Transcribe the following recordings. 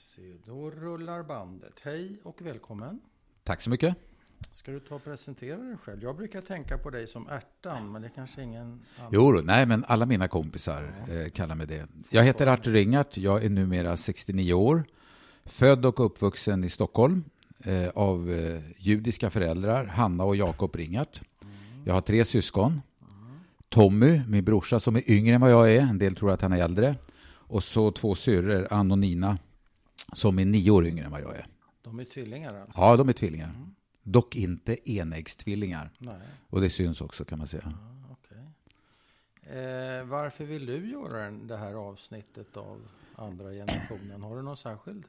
se, då rullar bandet. Hej och välkommen. Tack så mycket. Ska du ta och presentera dig själv? Jag brukar tänka på dig som ärtan, men det kanske ingen annan. Jo, nej, men alla mina kompisar eh, kallar mig det. Jag heter Artur Ringart. Jag är numera 69 år. Född och uppvuxen i Stockholm eh, av eh, judiska föräldrar, Hanna och Jakob Ringart. Jag har tre syskon. Tommy, min brorsa, som är yngre än vad jag är. En del tror att han är äldre. Och så två syrror, Ann och Nina, som är nio år yngre än vad jag är. De är tvillingar alltså? Ja, de är tvillingar. Dock inte enäggstvillingar. Nej, Och det syns också kan man säga. ja, okej. Eh, varför vill du göra det här avsnittet av andra generationen? Har du någon särskild?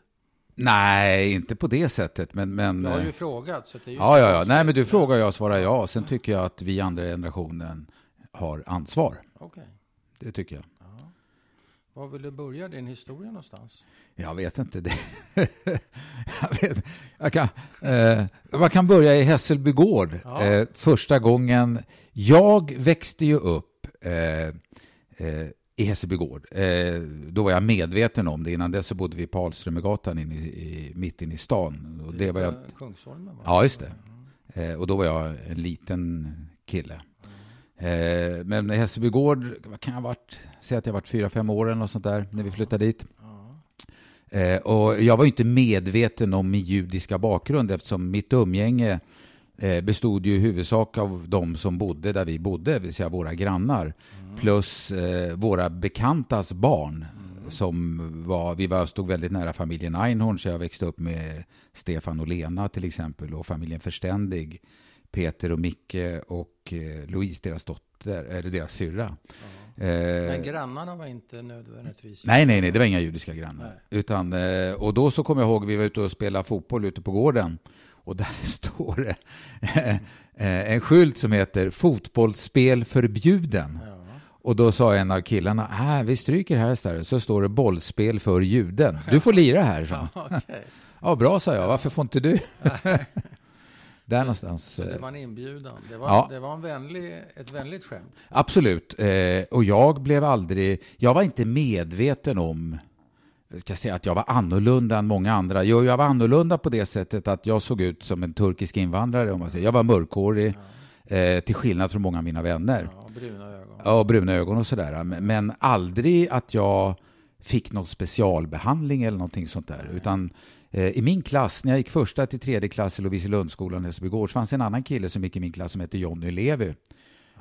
Nej, inte på det sättet. Men, men, Jag har ju eh, frågat. Så det är ju ja, ja, ja. Nej, men du frågar jag svarar jag. Sen tycker jag att vi andra generationen har ansvar. Okej. Det tycker jag. Var vill du börja din historia någonstans? Jag vet inte. Det. jag, vet. Jag, kan, eh, jag kan börja i Hässelby gård. Ja. Eh, första gången. Jag växte ju upp eh, eh, i Hässelby gård. Eh, då var jag medveten om det. Innan dess så bodde vi på Alströmergatan inne i, i, mitt inne i stan. Och det var jag, Kungsholmen va? Ja, just det. Eh, och då var jag en liten kille. Eh, men Hässelby gård, vad kan jag ha varit? Säg att jag varit fyra, fem år eller något sånt där när vi flyttade dit. Eh, och jag var ju inte medveten om min judiska bakgrund eftersom mitt umgänge eh, bestod ju i huvudsak av de som bodde där vi bodde, det vill säga våra grannar. Plus eh, våra bekantas barn. Som var, vi var, stod väldigt nära familjen Einhorn, så jag växte upp med Stefan och Lena till exempel och familjen Förständig. Peter och Micke och eh, Louise, deras dotter, eller deras syrra. Men Eh, grannarna var inte nödvändigtvis... Nej, nej, nej, det var inga judiska grannar. Nej. Utan, eh, och då så kommer jag ihåg, vi var ute och spelade fotboll ute på gården. Och där står det en skylt som heter fotbollsspel förbjuden. Ja. Och då sa en av killarna, äh, vi stryker här istället, så står det bollspel för juden. Du får lira här, så. Okej. Ja, bra, sa jag, varför får inte du? Där någonstans. Så det eh, var en inbjudan. Det var, Ja. det var en vänlig, ett vänligt skämt. Absolut. Eh, och jag blev aldrig... Jag var inte medveten om ska säga att jag var annorlunda än många andra. Jo, jag var annorlunda på det sättet att jag såg ut som en turkisk invandrare. Om man säger. Jag var mörkhårig, eh, till skillnad från många av mina vänner. Ja, bruna ögon. Ja, och bruna ögon och sådär. Men, men aldrig att jag fick någon specialbehandling eller någonting sånt där. Utan eh, i min klass, när jag gick första till tredje klass i Loviselundsskolan i Hässelbygård, så fanns en annan kille som gick i min klass som hette Jonny Levi.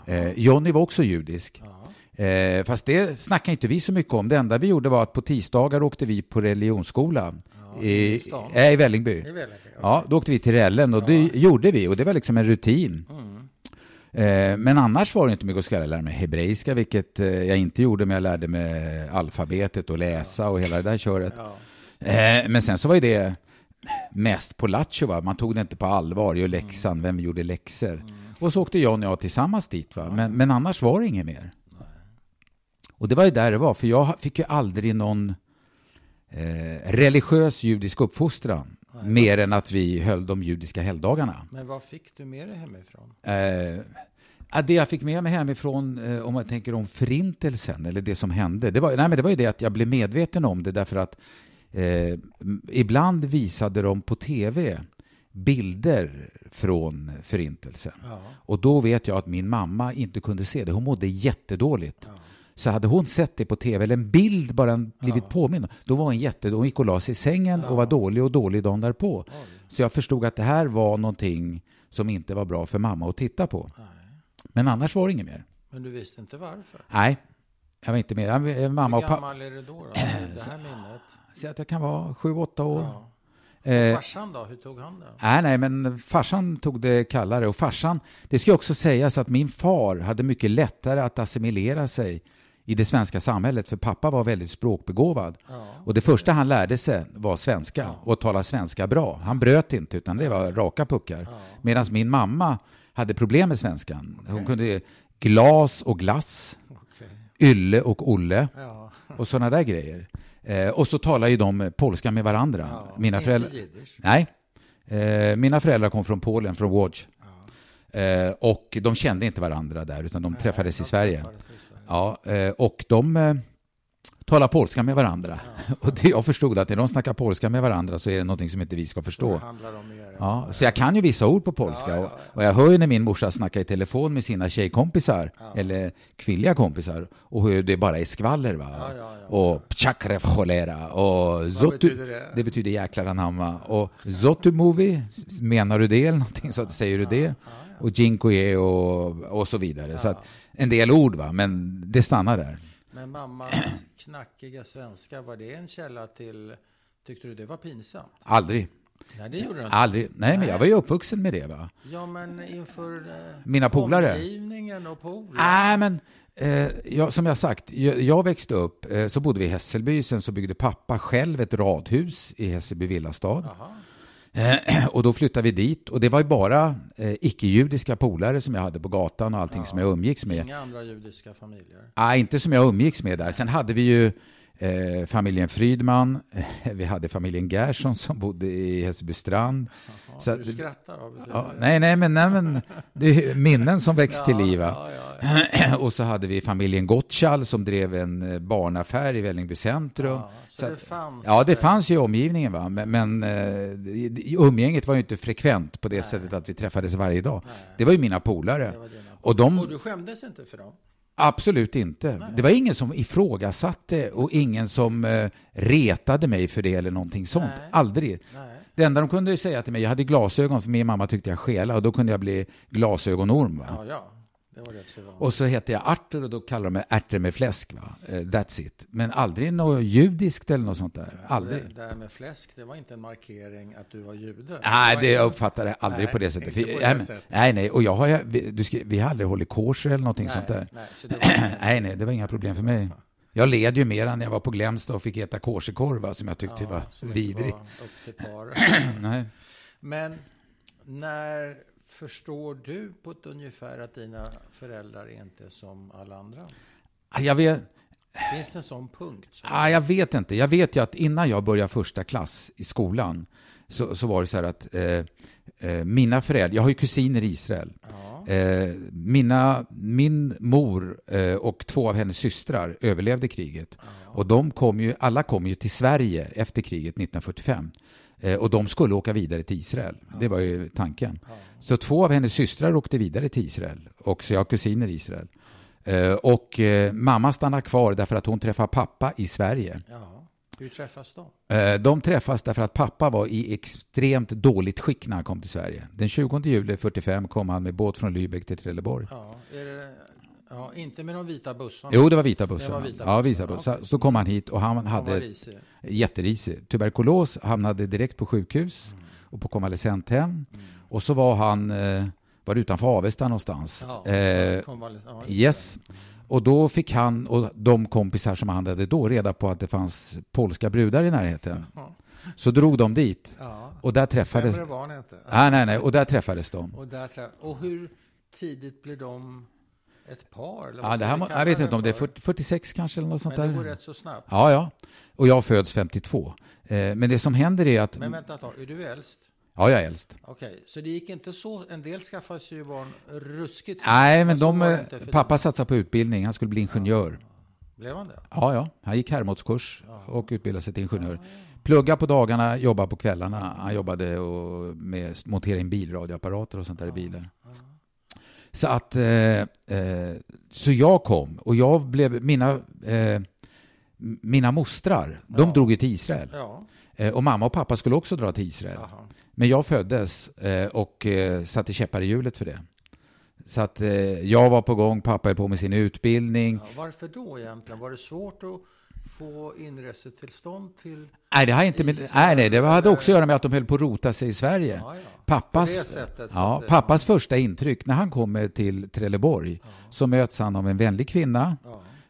Eh, Jonny var också judisk. Ja. Eh, fast det snackade inte vi så mycket om. Det enda vi gjorde var att på tisdagar åkte vi på religionsskola Ja, i, i äh, i Vällingby. Det är väl Ja, då åkte vi till Rällen och det gjorde vi och det var liksom en rutin. Mm. Eh, men annars var det inte mycket att skrälla. Jag lärde mig hebreiska, vilket eh, jag inte gjorde, men jag lärde mig alfabetet och läsa och hela det där köret. Ja. Eh, men sen så var ju det mest på lattjo, va? man tog det inte på allvar. Gör läxan, vem gjorde läxor? Och så åkte John och jag tillsammans dit, va? Men, men annars var det inget mer. Och det var ju där det var, för jag fick ju aldrig någon eh, religiös judisk uppfostran. Mer än att vi höll de judiska helgdagarna. Men vad fick du med dig hemifrån? Eh, det jag fick med mig hemifrån, eh, om man tänker om förintelsen, eller det som hände, det var, nej, men det var ju det att jag blev medveten om det därför att eh, ibland visade de på tv bilder från förintelsen. Ja. Och då vet jag att min mamma inte kunde se det. Hon mådde jättedåligt. Ja. Så hade hon sett det på tv, eller en bild bara blivit Ja. påmind, då var hon jätte... Hon gick och la sig i sängen och var dålig och dålig dagen därpå. Oj. Så jag förstod att det här var någonting som inte var bra för mamma att titta på. Nej. Men annars var det inget mer. Men du visste inte varför? Nej, jag var inte med. Eh, Mamma Hur och gammal är du då? då? Det här minnet? Säg att jag kan vara sju, åtta år. Ja. Eh, Farsan då? Hur tog han det? nej, nej, men farsan tog det kallare. Och farsan, det ska också sägas att min far hade mycket lättare att assimilera sig i det svenska samhället, för pappa var väldigt språkbegåvad. Ja. Och det första han lärde sig var svenska och tala svenska bra. Han bröt inte, utan det var raka puckar. Ja. Medan min mamma hade problem med svenskan. Hon kunde glas och glass. Ylle och olle Ja. och sådana där grejer. Eh, och så talar ju de polska med varandra. ja. Mina föräldrar... Nej. Eh, mina föräldrar kom från Polen, från Łódź. Ja. Eh, och de kände inte varandra där, utan de Nej, träffades i Sverige. träffades i Sverige. Ja, eh, och de tala polska med varandra. Och det jag förstod att när de snackar polska med varandra så är det någonting som inte vi ska förstå. Ja, så jag kan ju vissa ord på polska Ja, ja, och, och jag hör ju när min morsa snackar i telefon med sina tjejkompisar, eller kvinnliga kompisar, och hur det bara är skvaller va. Ja, ja, ja. Och pchakrev cholera och zotu, betyder det? det betyder jäklar anamma. Och zotu movie, menar du det eller någonting så att säger du det? Och jinkoe och, och så vidare. Så att, en del ord va, men det stannar där. Men mammas knackiga svenska, var det en källa till... Tyckte du det var pinsamt? Aldrig. Nej, det gjorde du inte. Aldrig. Nej, men jag var ju uppvuxen med det va. Ja, men inför eh, Mina polare? omgivningen och polare. Nej, men eh, jag, som jag sagt, jag, jag växte upp, eh, så bodde vi i Hässelby, sen så byggde pappa själv ett radhus i Hässelby villastad. Jaha. Eh, och då flyttade vi dit och det var ju bara eh, icke-judiska polare som jag hade på gatan och allting som jag umgicks med. Inga andra judiska familjer. Nej, inte som jag umgicks med där. Sen hade vi ju eh, familjen Frydman, vi hade familjen Gerson som bodde i Hässelbystrand. Jaha, Så du att- skrattar av det. Ja, nej, nej, men, nej, men det är minnen som väcks till liv. Ja, ja, ja. och så hade vi familjen Gottschall som drev en eh, barnaffär i Vällingby centrum. Ja, så det fanns... Ja, det eh, fanns ju i omgivningen, va? men, men eh, det- umgänget var ju inte frekvent på det sättet att vi träffades varje dag. Det var ju mina polare. Och de, Och du skämdes inte för dem? Absolut inte. Det var ingen som ifrågasatte och ingen som eh, retade mig för det eller någonting sånt. Nej. Aldrig. Nej. Det enda de kunde säga till mig, jag hade glasögon för min mamma tyckte jag skela och då kunde jag bli glasögonorm. Va? Ja, ja. Och så hette jag Artur och då kallade de mig ärtor med fläsk. Va? Eh, That's it. Men aldrig något judiskt eller något sånt där. Aldrig. Det där med fläsk, det var inte en markering att du var jude. Nej, det inte- uppfattar jag aldrig Nej, på det sättet. på det nej, sättet. nej, nej, och jag har, vi, ska, vi har aldrig hållit kosher eller någonting Nej, sånt där. nej, så det var- nej, nej, det var inga problem för mig. Jag led ju mer när jag var på Glämsta och fick äta kosherkorv va, som jag tyckte Ja, var vidrig. var. Nej. Men när förstår du på ett ungefär att dina föräldrar är inte som alla andra? Ah, Jag vet, Finns det en sån punkt? ah, jag vet inte. Jag vet ju att innan jag började första klass i skolan så, så var det så här att eh, eh, mina föräldrar, jag har ju kusiner i Israel. Ja. Eh, mina, min mor eh, och två av hennes systrar överlevde kriget. Och de kom ju, alla kom ju till Sverige efter kriget 1945. Eh, och de skulle åka vidare till Israel. Det var ju tanken. Så två av hennes systrar åkte vidare till Israel. Och så jag har kusiner i Israel. Eh, och eh, mamma stannade kvar därför att hon träffade pappa i Sverige. ja. Hur träffas de? De träffas därför att pappa var i extremt dåligt skick när han kom till Sverige. Den 20 juli 45 kom han med båt från Lübeck till Trelleborg. Ja, är det, ja, inte med de vita bussarna. Jo, det var vita bussar. Det var vita ja, vita bussar. Så kom han hit och han hade risig. jätterisig tuberkulos, hamnade direkt på sjukhus Mm. och på konvalescenthem. Och så var han eh, var utanför Avesta någonstans. Ja, Eh, ja, yes. Och då fick han och de kompisar som han hade då reda på att det fanns polska brudar i närheten. Ja. Så drog de dit och där träffades... Sämre var inte. Nej, nej, nej. Och där träffades de. Och, där trä... och hur tidigt blir de ett par? Eller Ja, det här, jag vet inte om det är för? 40, 46 kanske eller något sånt Men det där. går rätt så snabbt. Ja, ja. Och jag föds 52. Eh, men det som händer är att... Men vänta ett tag, är du äldst? Ja, jag är äldst. Okej, så det gick inte så. En del skaffade sig ju barn ruskigt snabbt, Nej, men så de, eh, pappa satsade på utbildning. Han skulle bli ingenjör. Blev han det? Ja, ja. Han gick Hermodskurs och utbildade sig till ingenjör. Plugga på dagarna, jobba på kvällarna. Han jobbade och med montera in bilradioapparater och sånt där i bilar. Så att, eh, eh, så jag kom och jag blev, mina, eh, mina mostrar, de Ja. drog ju till Israel. Ja. Eh, och mamma och pappa skulle också dra till Israel. Jaha. Men jag föddes eh, och eh, satte käppar i hjulet för det. Så att jag var på gång, pappa är på med sin utbildning. Ja, varför då egentligen? Var det svårt att få inresetillstånd till... Nej, det har inte med, nej, nej, det hade också att göra med att de höll på att rota sig i Sverige. Ja, ja. Pappas, ja, pappas första intryck, när han kommer till Trelleborg, så möts han av en vänlig kvinna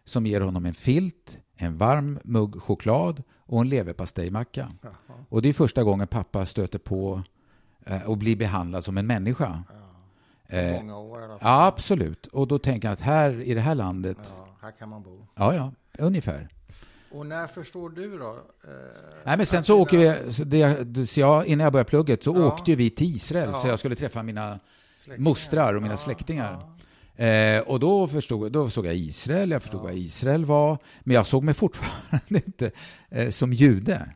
som ger honom en filt, en varm mugg choklad och en leverpastejmacka. Och det är första gången pappa stöter på eh, och blir behandlad som en människa. Eh, Många år i alla fall. Ja, absolut. Och då tänker han att här i det här landet, Ja, här kan man bo. ja, ja, ungefär. Och när förstår du då? Eh, Nej, men sen så åker vi, så det, så jag, innan jag började plugget så Ja. åkte vi till Israel Ja. så jag skulle träffa mina Släktingar. mostrar och mina Ja, släktingar. Eh, och då, förstod, då såg jag Israel, jag förstod vad Israel var, men jag såg mig fortfarande inte eh, som jude.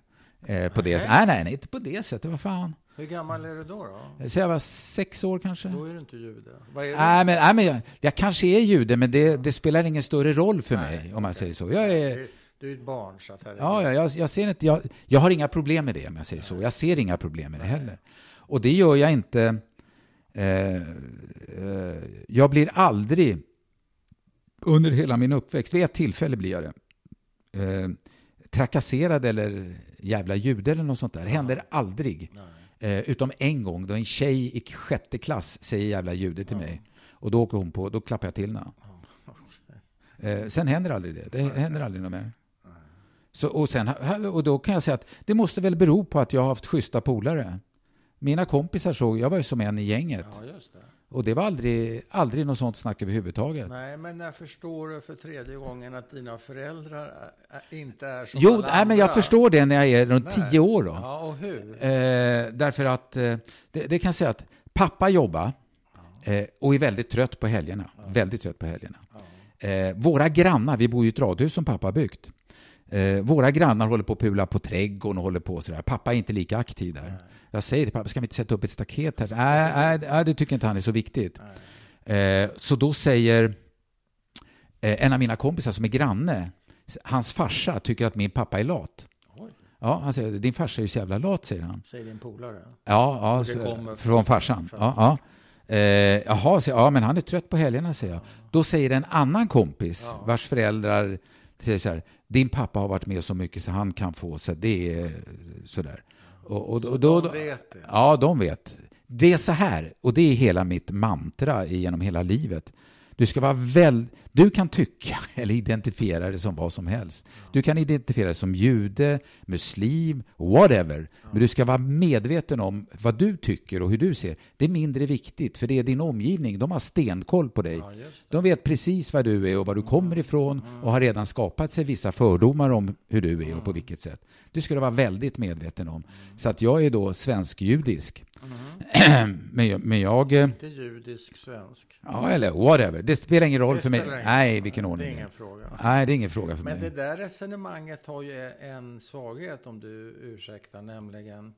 Eh, på det. Nej, nej, nej, inte på det sättet. Vad fan. Hur gammal är du då? då? Så jag var sex år kanske. Då är du inte jude. Vad är du? Nej, men, nej, men jag, jag kanske är jude, men det, det spelar ingen större roll för nej, mig, om man säger så. Jag är... Du är ett barn, så att här Ja, ja jag, jag, ser inte, jag, jag har inga problem med det, om jag säger så. Jag ser inga problem med det heller. Och det gör jag inte... Eh, eh, jag blir aldrig, under hela min uppväxt, vid ett tillfälle blir jag det, eh, trakasserad eller jävla jude eller något sånt där. Det händer aldrig. Eh, utom en gång då en tjej i sjätte klass säger jävla jude till mig. Och då åker hon på, då klappar jag till henne. Eh, sen händer aldrig det. Det händer aldrig något mer. Så, och, sen, och då kan jag säga att det måste väl bero på att jag har haft schyssta polare. Mina kompisar såg, jag var ju som en i gänget. Ja, det. Och det var aldrig, aldrig något sånt snack överhuvudtaget. Nej, men jag förstår du för tredje gången att dina föräldrar inte är som jo, alla nej, men jag förstår det när jag är runt nej. tio år. Då. Ja, och hur? Eh, därför att, eh, det, det, kan jag säga att pappa jobbar eh, och är väldigt trött på helgerna. Ja. Väldigt trött på helgerna. Eh, våra grannar, vi bor i ett radhus som pappa har byggt. Eh, våra grannar håller på att pula på trädgården och håller på sådär. Pappa är inte lika aktiv där. Nej. Jag säger till pappa, ska vi inte sätta upp ett staket här? Nej, nej, nej det tycker inte han är så viktigt. Eh, så då säger eh, en av mina kompisar som är granne, hans farsa tycker att min pappa är lat. Oj. Ja, han säger, din farsa är ju så jävla lat, säger han. Säger din polare? Ja, ja så, från farsan. Ja, ja. Eh, jaha, säger, ja, men han är trött på helgerna, säger jag. Då säger en annan kompis, ja. vars föräldrar säger så här, din pappa har varit med så mycket så han kan få, så det är sådär. Och, och, och då, de vet det? Ja, de vet. Det är så här, och det är hela mitt mantra genom hela livet. Du ska vara väl, du kan tycka eller identifiera det som vad som helst. Du kan identifiera det som jude, muslim, whatever. Men du ska vara medveten om vad du tycker och hur du ser. Det är mindre viktigt, för det är din omgivning. De har stenkoll på dig. De vet precis vad du är och var du kommer ifrån och har redan skapat sig vissa fördomar om hur du är och på vilket sätt. Du ska du vara väldigt medveten om. Så att jag är då svensk-judisk. Mm. men, men jag... Eh, Inte judisk svensk. Ja, eller whatever. Det spelar ingen roll det för mig. Nej, vilken ordning. Det är ingen fråga. Nej, det är ingen fråga för men mig. Men det där resonemanget har ju en svaghet, om du ursäktar, nämligen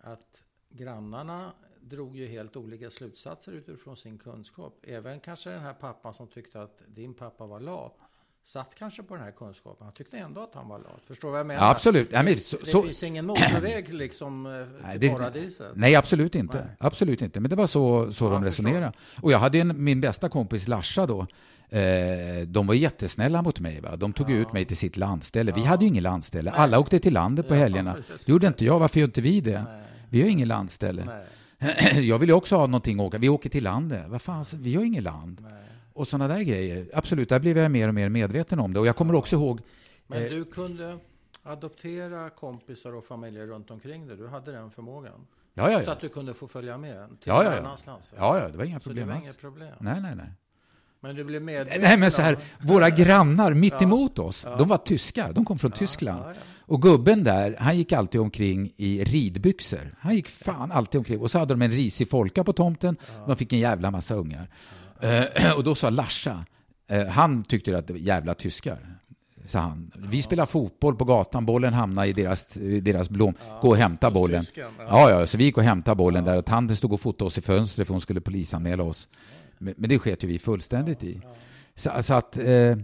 att grannarna drog ju helt olika slutsatser utifrån sin kunskap. Även kanske den här pappan som tyckte att din pappa var lat satt kanske på den här kunskapen. Han tyckte ändå att han var lat. Förstår du vad jag menar? Ja, absolut. Ja, men, så, det så, finns ingen motorväg liksom eh, till nej, det, paradiset. Nej, absolut inte. Nej. Absolut inte. Men det var så, så ja, de resonerade. Och jag hade en, min bästa kompis Larsa då. Eh, de var jättesnälla mot mig. Va? De tog ja. ut mig till sitt landställe. Vi hade ju ingen landställe. Nej. Alla åkte till landet på helgerna. Det gjorde inte jag. Varför gör inte vi det? Vi har ingen landställe. Jag vill ju också ha någonting att åka. Vi åker till landet. Vad fan, vi har ingen land. Och sådana där grejer. Absolut, där blev jag mer och mer medveten om det. Och jag kommer också ihåg... Men eh, du kunde adoptera kompisar och familjer runt omkring dig? Du hade den förmågan? Ja, ja, ja. Så att du kunde få följa med till ja, ja, ja. Ja, ja, det var inga problem Så det var inga problem? Nej, nej, nej. Men du blev medveten Nej, men så här, våra grannar mitt ja. emot oss, ja. de var tyska. De kom från ja, Tyskland. Och gubben där, han gick alltid omkring i ridbyxor. Han gick fan alltid omkring. Och så hade de en risig folka på tomten. De fick en jävla massa ungar. Eh, och då sa Larsa, eh, han tyckte att det var jävla tyskar. Sa han. Vi spelar fotboll på gatan, bollen hamnar i deras, deras blom. Ja, Gå och hämta bollen. Tysken, ja. ja. så vi gick och hämtade bollen där och tanten stod och fotade oss i fönstret för hon skulle polisanmäla oss. Men, men det sket ju vi fullständigt i. Så, så att eh,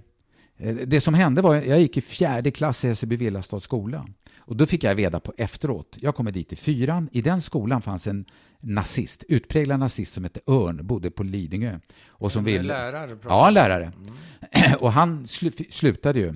det som hände var, jag gick i fjärde klass i Hässelby Villastads skola. Och då fick jag reda på efteråt, jag kommer dit i fyran, i den skolan fanns en nazist, utpräglad nazist som hette Örn, bodde på Lidingö. Och som ville... lärare? Ja, en lärare. Mm. och han slu, slutade ju.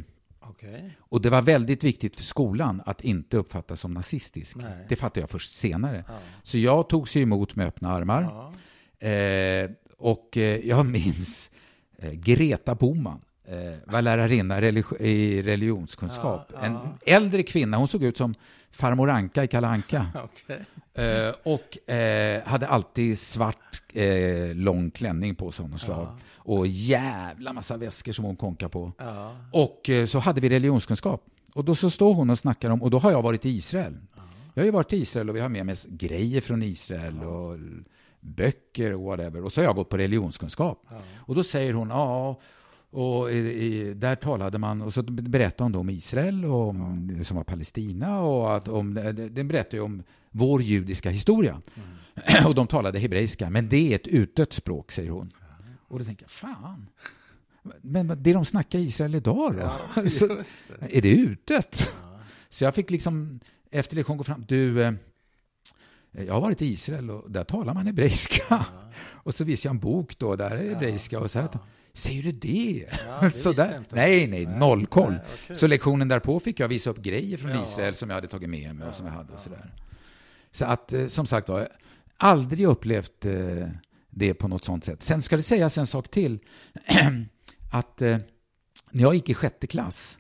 Okay. Och det var väldigt viktigt för skolan att inte uppfattas som nazistisk. Nej. Det fattade jag först senare. Ja. Så jag tog sig emot med öppna armar. Ja. Eh, och eh, jag minns eh, Greta Boman eh, var lärarinna i religionskunskap. Ja, ja. En äldre kvinna, hon såg ut som farmor Anka i Kalanka. okay. eh, och eh, hade alltid svart eh, lång klänning på sig av något slag. Ja. Och jävla massa väskor som hon konkade på. Och eh, så hade vi religionskunskap. Och då så står hon och snackar om, och då har jag varit i Israel. Jag har ju varit i Israel och vi har med mig grejer från Israel. och böcker och whatever. Och så har jag gått på religionskunskap. Ja. Och då säger hon, ja, och i, i, där talade man, och så berättade hon då om Israel och om det som var Palestina och att om, den berättade ju om vår judiska historia. Mm. Och de talade hebreiska, men det är ett utdött språk, säger hon. Och då tänker jag, fan. Men det de snackar i Israel idag då? Ja, så, det. är det utdött? Ja. Så jag fick liksom efter lektion gå fram, du, eh, jag har varit i Israel och där talar man hebreiska. Ja. Och så visade jag en bok då, där är hebreiska och så här. Säger du det? Ja, det. Nej, nej, Nej, noll koll. nej, kul. så lektionen därpå fick jag visa upp grejer från Ja. Israel som jag hade tagit med mig och som jag hade och sådär. Så att, eh, som sagt, då, aldrig upplevt eh, det på något sånt sätt. Sen ska det sägas en sak till. att eh, när jag gick i sjätte klass,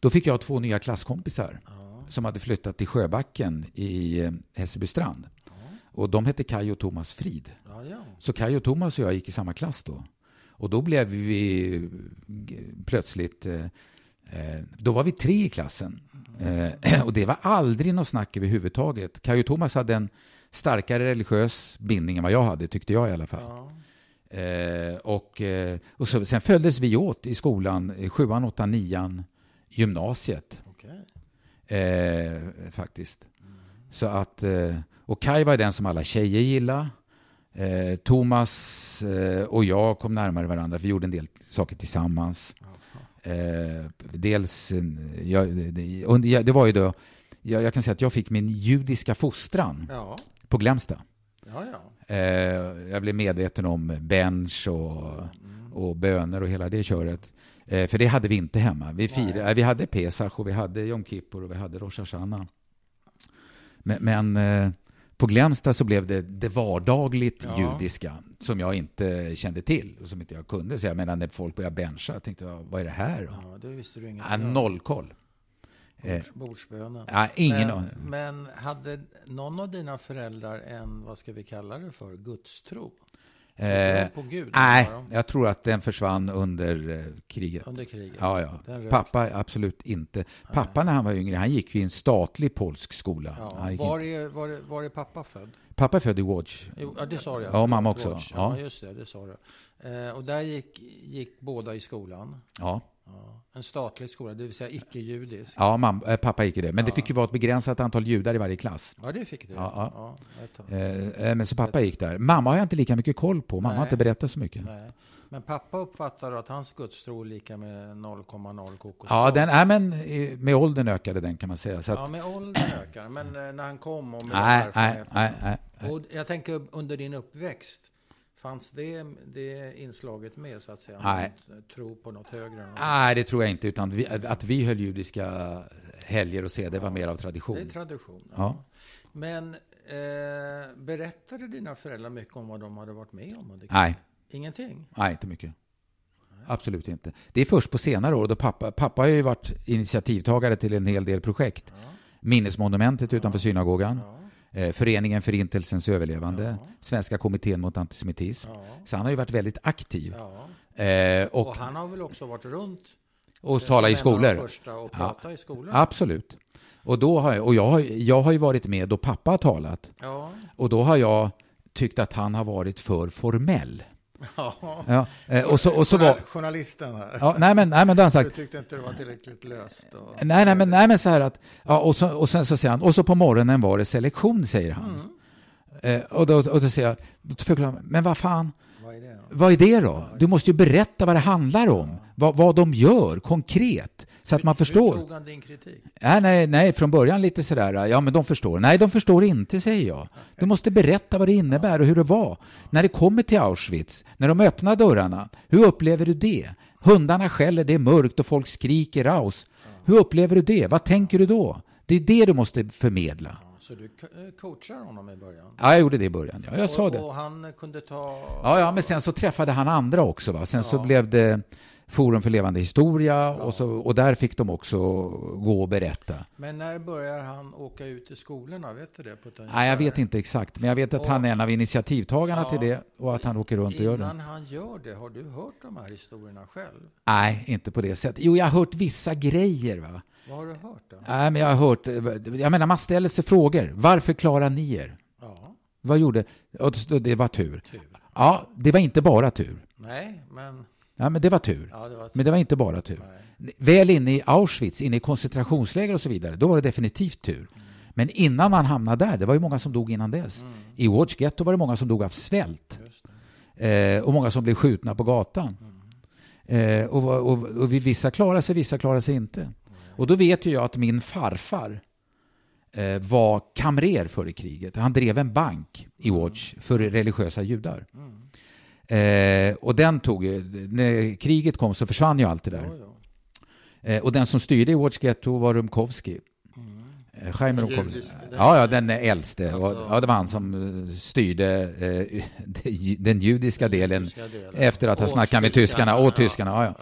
då fick jag två nya klasskompisar Ja. som hade flyttat till Sjöbacken i Hässelbystrand. Ja. Och de hette Kai och Thomas Frid. Ja. Så Kai och Thomas och jag gick i samma klass då. Och då blev vi plötsligt, eh, då var vi tre i klassen. Eh, och det var aldrig något snack överhuvudtaget. Kai och Thomas hade en starkare religiös bindning än vad jag hade, tyckte jag i alla fall. Ja. Eh, och, och så, sen följdes vi åt i skolan, sjuan, åttan, nian, gymnasiet Okej. eh, faktiskt. Så att, och Kai var den som alla tjejer gillade. Eh, Thomas eh, och jag kom närmare varandra, vi gjorde en del saker tillsammans. Eh, dels, eh, jag, det, det var ju då, jag, jag kan säga att jag fick min judiska fostran Ja. på Glämsta. Ja, ja. Eh, jag blev medveten om bench och, Mm. och böner och hela det köret. För det hade vi inte hemma. Vi, firade, vi hade Pesach och vi hade Yom Kippur och vi hade Rosh Hashanah. Men, men på Glämsta så blev det det vardagligt Ja. judiska som jag inte kände till och som inte jag kunde. Så jag menar när folk började bencha, jag tänkte jag, vad är det här ja, det visste du inget Ja, noll koll. Eh, Bords, bordsbönen. ja, ingen men, men hade någon av dina föräldrar en, vad ska vi kalla det för, gudstro? Eh, Gud? nej, jag tror att den försvann under eh, kriget. Under kriget? Ja, ja. Pappa absolut inte. Pappa när han var yngre, han gick ju i en statlig polsk skola. Ja. Var, inte. är, var, är, var är pappa född? Pappa är född i. Jo, ja, det sa du. Ja, mamma också. Watch. Ja. Ja, just det, det sa du. Eh, och där gick, gick båda i skolan. Ja, Ja. En statlig skola, det vill säga icke-judisk. ja mam, äh, pappa gick i det. Men det Ja. fick ju vara ett begränsat antal judar i varje klass. Ja, det fick du. Ja, ja. Eh, eh, men så pappa gick där. Mamma har jag inte lika mycket koll på. Mamma har Nej. inte berättat så mycket. Nej. Men pappa uppfattar att hans gudstro är lika med 0,0 kokos. Ja, den, äh, men med åldern ökade den kan man säga. Så att, Ja, med åldern ökar. Men eh, när han kom och med nej, nej, nej, nej, nej. Och jag tänker under din uppväxt, fanns det, det inslaget med så att säga? Nej. Tro på något högre? något? Nej, det tror jag inte. Utan vi, att vi höll judiska helger och se, det var mer av Det är tradition. tradition. Ja. Ja. Men eh, berättade dina föräldrar mycket om vad de hade varit med om? Nej, Ingenting? nej, inte mycket. Absolut inte. Det är först på senare år då pappa, pappa har ju varit initiativtagare till en hel del projekt. Ja. Minnesmonumentet utanför synagogan, Ja. eh, Föreningen Förintelsens överlevande, Ja. Svenska kommittén mot antisemitism. Ja. Så han har ju varit väldigt aktiv. ja. Eh, Och, och, han har väl också varit runt och talat i skolor. och Ja. prata i skolor? Absolut. Och, då har jag, och jag, har, jag har ju varit med då pappa har talat. Ja. Och då har jag tyckt att han har varit för formell. Ja. Eh, och, så, och så var... Journalisten här. Ja, nej, men, nej, men han sagt... Du tyckte inte det var tillräckligt löst? Och... Nej, nej, men, nej, men så här att... Ja, och, så, och sen så säger han, och så på morgonen var det selektion, säger han. Mm. Eh, och, då, och då säger jag, då förklarar han, men vad fan, Vad är det? då? vad är det då? Du måste ju berätta vad det handlar om. Vad, vad de gör konkret, så att man Hur förstår. tog han din kritik? Nej, nej, nej, från början lite sådär, ja men de förstår. Nej, de förstår inte, säger jag. Du måste berätta vad det innebär och hur det var. När det kommer till Auschwitz, när de öppnar dörrarna, hur upplever du det? Hundarna skäller, det är mörkt och folk skriker raus. Hur upplever du det? Vad tänker du då? Det är det du måste förmedla. Så du eh, coachar honom i början? Ja, jag gjorde det i början. Ja, jag sa och, det. Och han kunde ta... Ja, ja, men sen så träffade han andra också. Va? Sen så Ja. blev det Forum för levande historia och, så, och där fick de också gå och berätta. Men när börjar han åka ut i skolorna? Vet du det? På Nej, jag vet inte exakt, men jag vet att Och- han är en av initiativtagarna Ja. till det och att han åker runt och gör Innan det. han gör det, har du hört de här historierna själv? Nej, inte på det sättet. Jo, jag har hört vissa grejer. Va? Vad har du hört då? Nej, men jag har hört... Jag menar, man ställer sig frågor. Varför klarar ni er? Ja. Vad gjorde... Och det var tur. Tur. Ja, det var inte bara tur. Nej, men... Ja, men det var tur. Ja, det var Men det var inte bara tur. Nej. Väl inne i Auschwitz, inne i koncentrationsläger och så vidare, då var det definitivt tur. Men innan man hamnade där, det var ju många som dog innan dess. I Watch Ghetto var det många som dog av svält. Eh, och många som blev skjutna på gatan. Eh, och, och, och vissa klarade sig, vissa klarade sig inte. Och då vet ju jag att min farfar eh, var kamrer före kriget. Han drev en bank i Watch för religiösa judar. Eh, och den tog ju, när kriget kom så försvann ju allt det där. Jo, jo. Eh, och den som styrde i Watch Ghetto var Rumkowski. Eh, Chaim Den Rumkowski. Ja, ja, den äldste. Och, Alltså- ja, det var han som eh, styrde eh, den judiska delen judiska delen. efter att ha snackat med tyskarna, och ja, tyskarna. Ja, ja.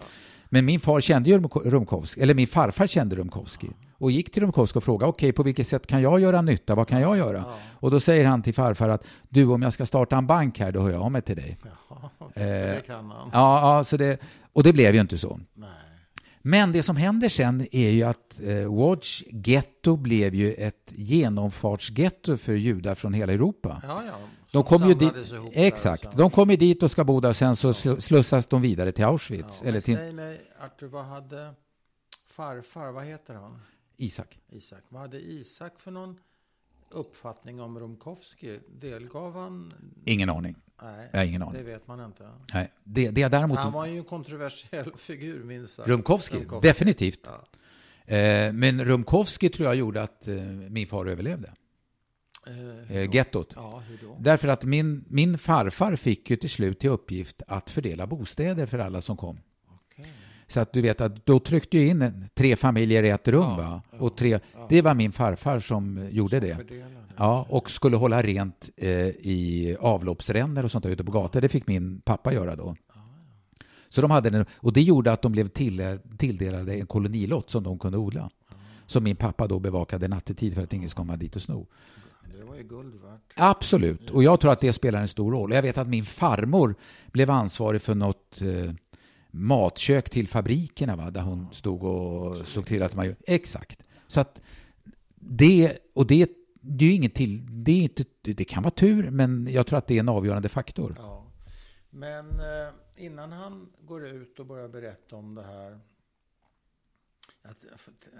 Men min far kände ju Rumko- Rumkowski, eller min farfar kände Rumkowski. Och gick till Rumkowski och frågade, okej, på vilket sätt kan jag göra nytta? Vad kan jag göra? Ja. Och då säger han till farfar att, du, om jag ska starta en bank här, då hör jag av mig till dig. Jaha, för Eh, det kan han. Ja, ja så det, och det blev ju inte så. Nej. Men det som händer sen är ju att eh, Watch Ghetto blev ju ett genomfartsgetto för judar från hela Europa. Ja, ja. De kom ju dit, exakt, de kom ju dit och ska bo där och sen så sl- slussas de vidare till Auschwitz. Eller till Säg mig, Arthur, vad hade farfar, vad heter han? Isak. Isak. Vad hade Isak för någon uppfattning om Rumkowski? Delgav han? Ingen aning. Nej, Jag har ingen det aning. vet man inte. Nej, det, det är däremot... Han var ju en kontroversiell figur, minst sagt. Rumkowski, Rumkowski. definitivt. Ja. Eh, men Rumkowski tror jag gjorde att eh, min far överlevde. Eh, Eh, gettot. Ja, hur då? Därför att min, min farfar fick ju till slut till uppgift att fördela bostäder för alla som kom. Så att du vet att då tryckte ju in en- tre familjer i ett rum Ja, va? Och tre, ja. det var min farfar som gjorde det. Fördelade. Ja, och skulle hålla rent eh, i avloppsrännor och sånt där ute på gator. Det fick min pappa göra då. Så de hade den, och det gjorde att de blev till, tilldelade en kolonilott som de kunde odla. Som min pappa då bevakade nattetid för att ingen skulle komma dit och sno. Det var ju guld värt. Absolut, och jag tror att det spelar en stor roll. Jag vet att min farmor blev ansvarig för något eh, matkök till fabrikerna, va? där hon stod och såg till att man gjorde. Exakt. Så att det, och det, det är ju inget till, det, är inte, det kan vara tur, men jag tror att det är en avgörande faktor. Ja. Men eh, innan han går ut och börjar berätta om det här. Jag,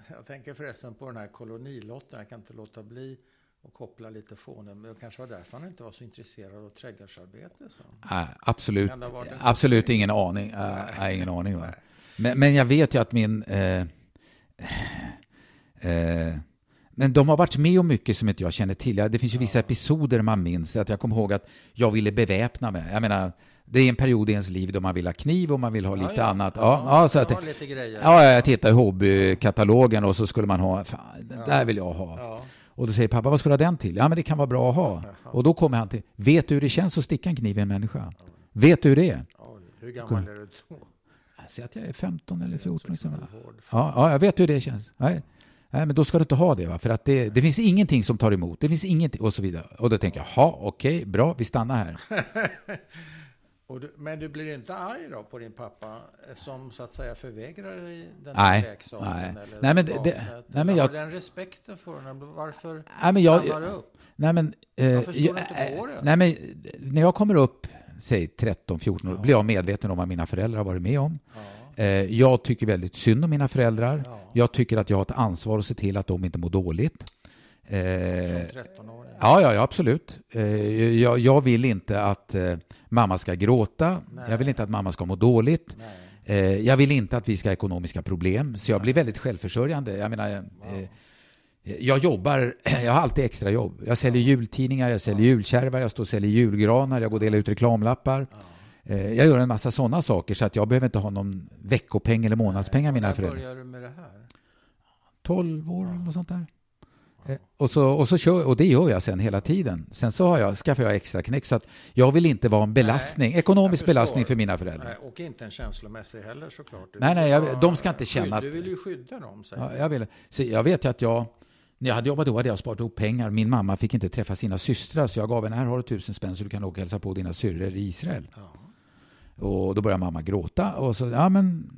jag tänker förresten på den här kolonilotten. Jag kan inte låta bli att koppla lite fånen. Men det kanske var därför han inte var så intresserad av trädgårdsarbete sen. Nej, absolut, det absolut ingen aning. Äh, nej, ingen aning va? Men, men jag vet ju att min... Eh, eh, men de har varit med om mycket som inte jag känner till. Ja, Det finns ju vissa episoder man minns. Att jag kommer ihåg att jag ville beväpna mig. Jag menar, det är en period i ens liv då man vill ha kniv och man vill ha lite annat. Ja, ja, så att, ja, jag tittade i hobbykatalogen och så skulle man ha, fan, den där vill jag ha. Ja. Och då säger pappa, vad ska du ha den till? Ja, men det kan vara bra att ha. Och då kommer han till, vet du hur det känns att sticka en kniv i en människa? Vet du hur det är? Oj, hur gammal är du då? Säg att jag är 15 eller 14. Liksom. Ja, ja, jag vet hur det känns. Nej. Nej, men då ska du inte ha det, va? för att det, det finns ingenting som tar emot. Det finns ingenting, och så vidare. Och då tänker jag, ja, okej, bra, vi stannar här. Du, men du blir inte arg då på din pappa eh, som så att säga förvägrar dig den Nej, här leksaken? nej. Eller Nej, men det- det- nej, men jag- Har du den respekten för honom? Varför Nej, men jag, stannar du upp? nej, men, eh, Varför står du jag- inte på det? Nej, men när jag kommer upp, säg 13-14 år, blir jag medveten om vad mina föräldrar har varit med om. Ja. Eh, jag tycker väldigt synd om mina föräldrar. Ja. Jag tycker att jag har ett ansvar att se till att de inte mår dåligt. Eh, Som 13-åring? Ja, ja, ja absolut. Eh, jag, jag vill inte att eh, mamma ska gråta. Nej. Jag vill inte att mamma ska må dåligt. Nej. Eh, jag vill inte att vi ska ha ekonomiska problem. Så jag blir väldigt självförsörjande. Jag menar, eh, jag jobbar, jag har alltid extra jobb. Jag säljer jultidningar, jag säljer julkärvar, jag står och säljer julgranar, jag går och delar ut reklamlappar. Eh, jag gör en massa sådana saker så att jag behöver inte ha någon veckopeng eller månadspeng av mina När föräldrar. började du med det här? 12 år eller sånt där. Eh, Och, så, och, så kör, och det gör jag sen hela tiden. Sen så har jag, skaffar jag extra knäck så att jag vill inte vara en belastning, jag ekonomisk belastning för mina föräldrar. Nej, och inte en känslomässig heller såklart. Du Nej, nej, jag- de ska inte känna att- Du vill ju skydda dem, säger Ja, jag, vill, så jag vet ju att jag, när jag hade jobbat då hade jag sparat ihop pengar. Min mamma fick inte träffa sina systrar så jag gav henne, här har du tusen spänn så du kan åka och hälsa på dina syrror i Israel. Ja. Och då började mamma gråta och så, ja men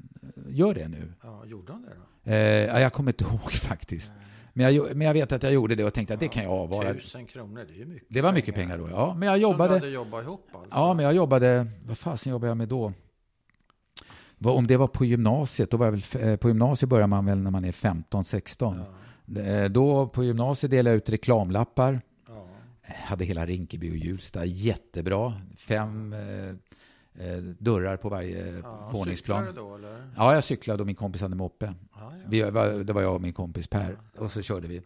gör det nu. ja, gjorde hon det då? Eh, ja, jag kommer inte ihåg faktiskt. Men jag, men jag vet att jag gjorde det och tänkte att det kan jag avvara. Tusen kronor, det är ju mycket Det var mycket pengar då, ja. Men jag jobbade... Som du hade jobbat ihop alltså? Ja, men jag jobbade... Vad fasen jobbade jag med då? Om det var på gymnasiet, då var jag väl, eh, på gymnasiet börjar man väl när man är 15-16. Eh, Då på gymnasiet delade jag ut reklamlappar. Ja. hade hela Rinkeby och Hjulsta jättebra. Fem eh, eh, dörrar på varje Ja, våningsplan. cyklar du då eller? Ja, jag cyklade och min kompis hade moppe. Ja, ja. Vi, var- det var jag och min kompis Per. Och så körde vi.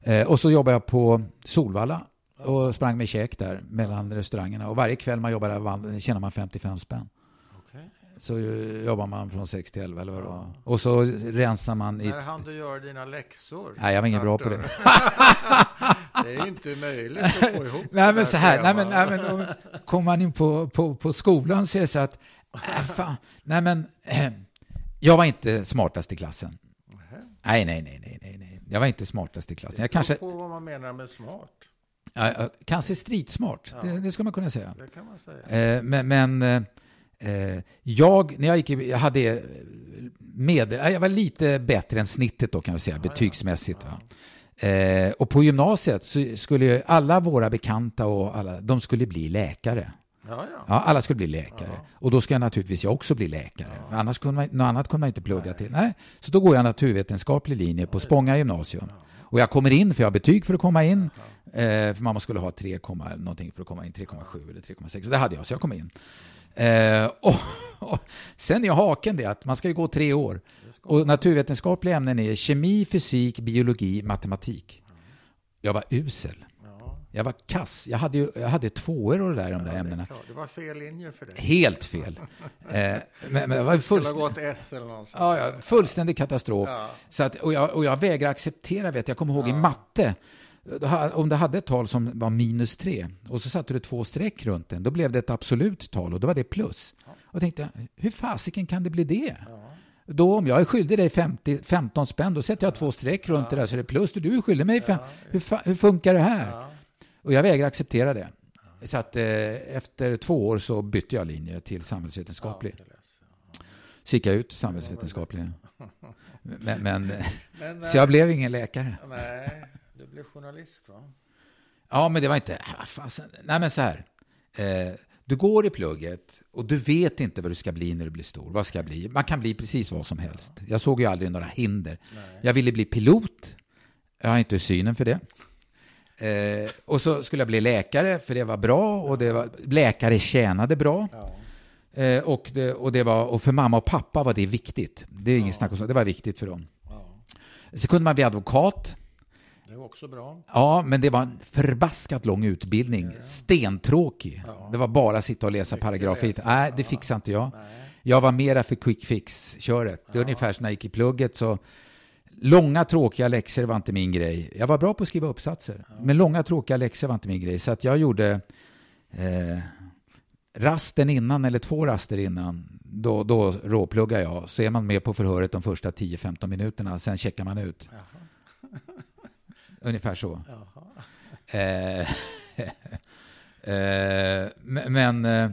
Eh, och så jobbade jag på Solvalla och sprang med käk där mellan restaurangerna. Och varje kväll man jobbar där tjänar man 55 spänn. Så jobbar man från 6 till 11 eller vad det var. Och så rensar man i... När hann du göra dina läxor? Nej, jag var ingen bra på det. Det är inte möjligt att få ihop Nej men så här, nej men, nej, men om, kommer man in på, på, på skolan så är det så att, äh, fan, nej men, eh, jag var inte smartast i klassen. Nej, nej, nej, nej, nej, nej. Jag var inte smartast i klassen. Jag kanske, på vad man menar med smart. ja, kanske streetsmart, Ja. det, det ska man kunna säga. Det kan man säga. Eh, men men eh, jag, när jag gick i, jag hade eh, med, eh, jag var lite bättre än snittet då kan vi säga, betygsmässigt. Va? Eh, och på gymnasiet så skulle alla våra bekanta och alla, de skulle bli läkare. Ja, ja. Ja, alla skulle bli läkare. Och då ska jag naturligtvis jag också bli läkare. Annars kunde man, något annat kunde man inte plugga till. Nej. Så då går jag naturvetenskaplig linje på Spånga gymnasium. Och jag kommer in, för jag har betyg för att komma in. Eh, för man skulle ha 3, någonting för att komma in, 3,7 eller 3,6. Så det hade jag, så jag kom in. Eh, och, och sen är haken det att man ska ju gå tre år. Och naturvetenskapliga ämnen är kemi, fysik, biologi, matematik. Jag var usel. ja. Jag var kass. Jag hade, ju, jag hade tvåor och det där i de där Det, är ämnena. klart. det var fel linje för dig. Helt fel. Eh, men, men det var fullständigt, gått S eller någonstans. ja, ja, fullständig katastrof. Ja. Så att, och, jag, och jag vägrar acceptera, vet jag, kommer ihåg i matte, om du hade ett tal som var minus tre och så satte du två streck runt den, då blev det ett absolut tal och då var det plus. Och jag tänkte, hur fasiken kan det bli det? Då om jag är skyldig dig 50, 15 spänn, då sätter jag två streck runt det där så är det plus. Och du är skyldig mig fem. Hur, fa- hur funkar det här? Ja. Och jag vägrar acceptera det. Så att eh, efter två år så bytte jag linje till samhällsvetenskaplig. Så gick jag ut samhällsvetenskaplig. Men, men, Men, så jag blev ingen läkare. eh, nej, du blev journalist va? Ja, men det var inte... fasen. Nej, men så här. Eh, du går i plugget och du vet inte vad du ska bli när du blir stor. Vad ska jag bli? Man kan bli precis vad som helst. Jag såg ju aldrig några hinder. Jag ville bli pilot. Jag har inte synen för det. Eh, och så skulle jag bli läkare, för det var bra. Och det var, läkare tjänade bra. Ja. Eh, och, det, och, det var, och för mamma och pappa var det viktigt. Det är inget snack om så. Det var viktigt för dem. ja. Så kunde man bli advokat. Också bra. Ja, men det var en förbaskat lång utbildning. Stentråkig. Det var bara sitta och läsa paragrafer. Nej, det fixade inte jag. Nej. Jag var mera för quick fix-köret. Det är ungefär som när jag gick i plugget. Så långa tråkiga läxor var inte min grej. Jag var bra på att skriva uppsatser. Men långa tråkiga läxor var inte min grej. Så att jag gjorde eh, rasten innan, eller två raster innan. Då, då råpluggar jag. Så är man med på förhöret de första 10-15 minuterna. Sen checkar man ut. Ungefär så. Eh, eh, men eh,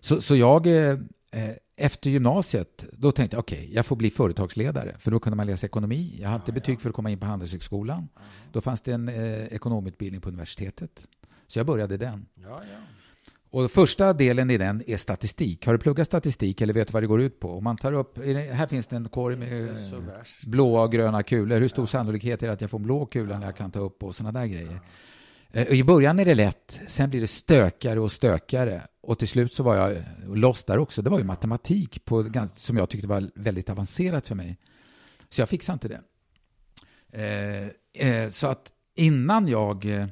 så, så jag eh, efter gymnasiet, då tänkte jag okej, jag får bli företagsledare. För då kunde man läsa ekonomi. Jag hade inte betyg för att komma in på Handelshögskolan. Då fanns det en ekonomutbildning på universitetet. Så jag började den. Ja, ja. Och första delen i den är statistik. Har du pluggat statistik eller vet du vad det går ut på? Om man tar upp, här finns det en korg med eh, blåa och gröna kulor. Hur stor sannolikhet är det att jag får en blå kula när jag kan ta upp och sådana där grejer? Eh, och I början är det lätt, sen blir det stökigare och stökigare. Och till slut så var jag loss där också. Det var ju matematik på, som jag tyckte var väldigt avancerat för mig. Så jag fixade inte det. Eh, eh, så att innan jag eh,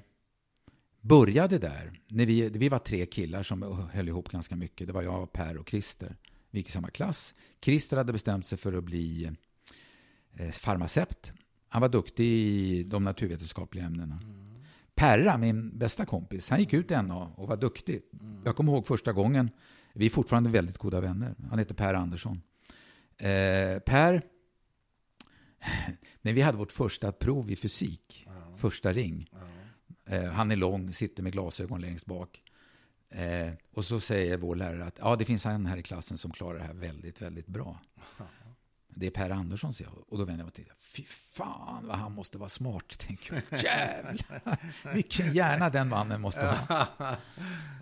började där, när vi, vi var tre killar som höll ihop ganska mycket. Det var jag, Per och Christer. Vi gick i samma klass. Christer hade bestämt sig för att bli eh, farmaceut. Han var duktig i de naturvetenskapliga ämnena. Perra, min bästa kompis, han gick ut en och var duktig. Jag kommer ihåg första gången, vi är fortfarande väldigt goda vänner. Han heter Per Andersson. Eh, per, när vi hade vårt första prov i fysik, första ring. Eh, han är lång, sitter med glasögon längst bak. Eh, och så säger vår lärare att ja, det finns en här i klassen som klarar det här väldigt, väldigt bra. Det är Per Andersson, säger jag. Och då vänder jag mig till Fy fan vad han måste vara smart, tänker jag. Jävlar, vilken hjärna den mannen måste ha.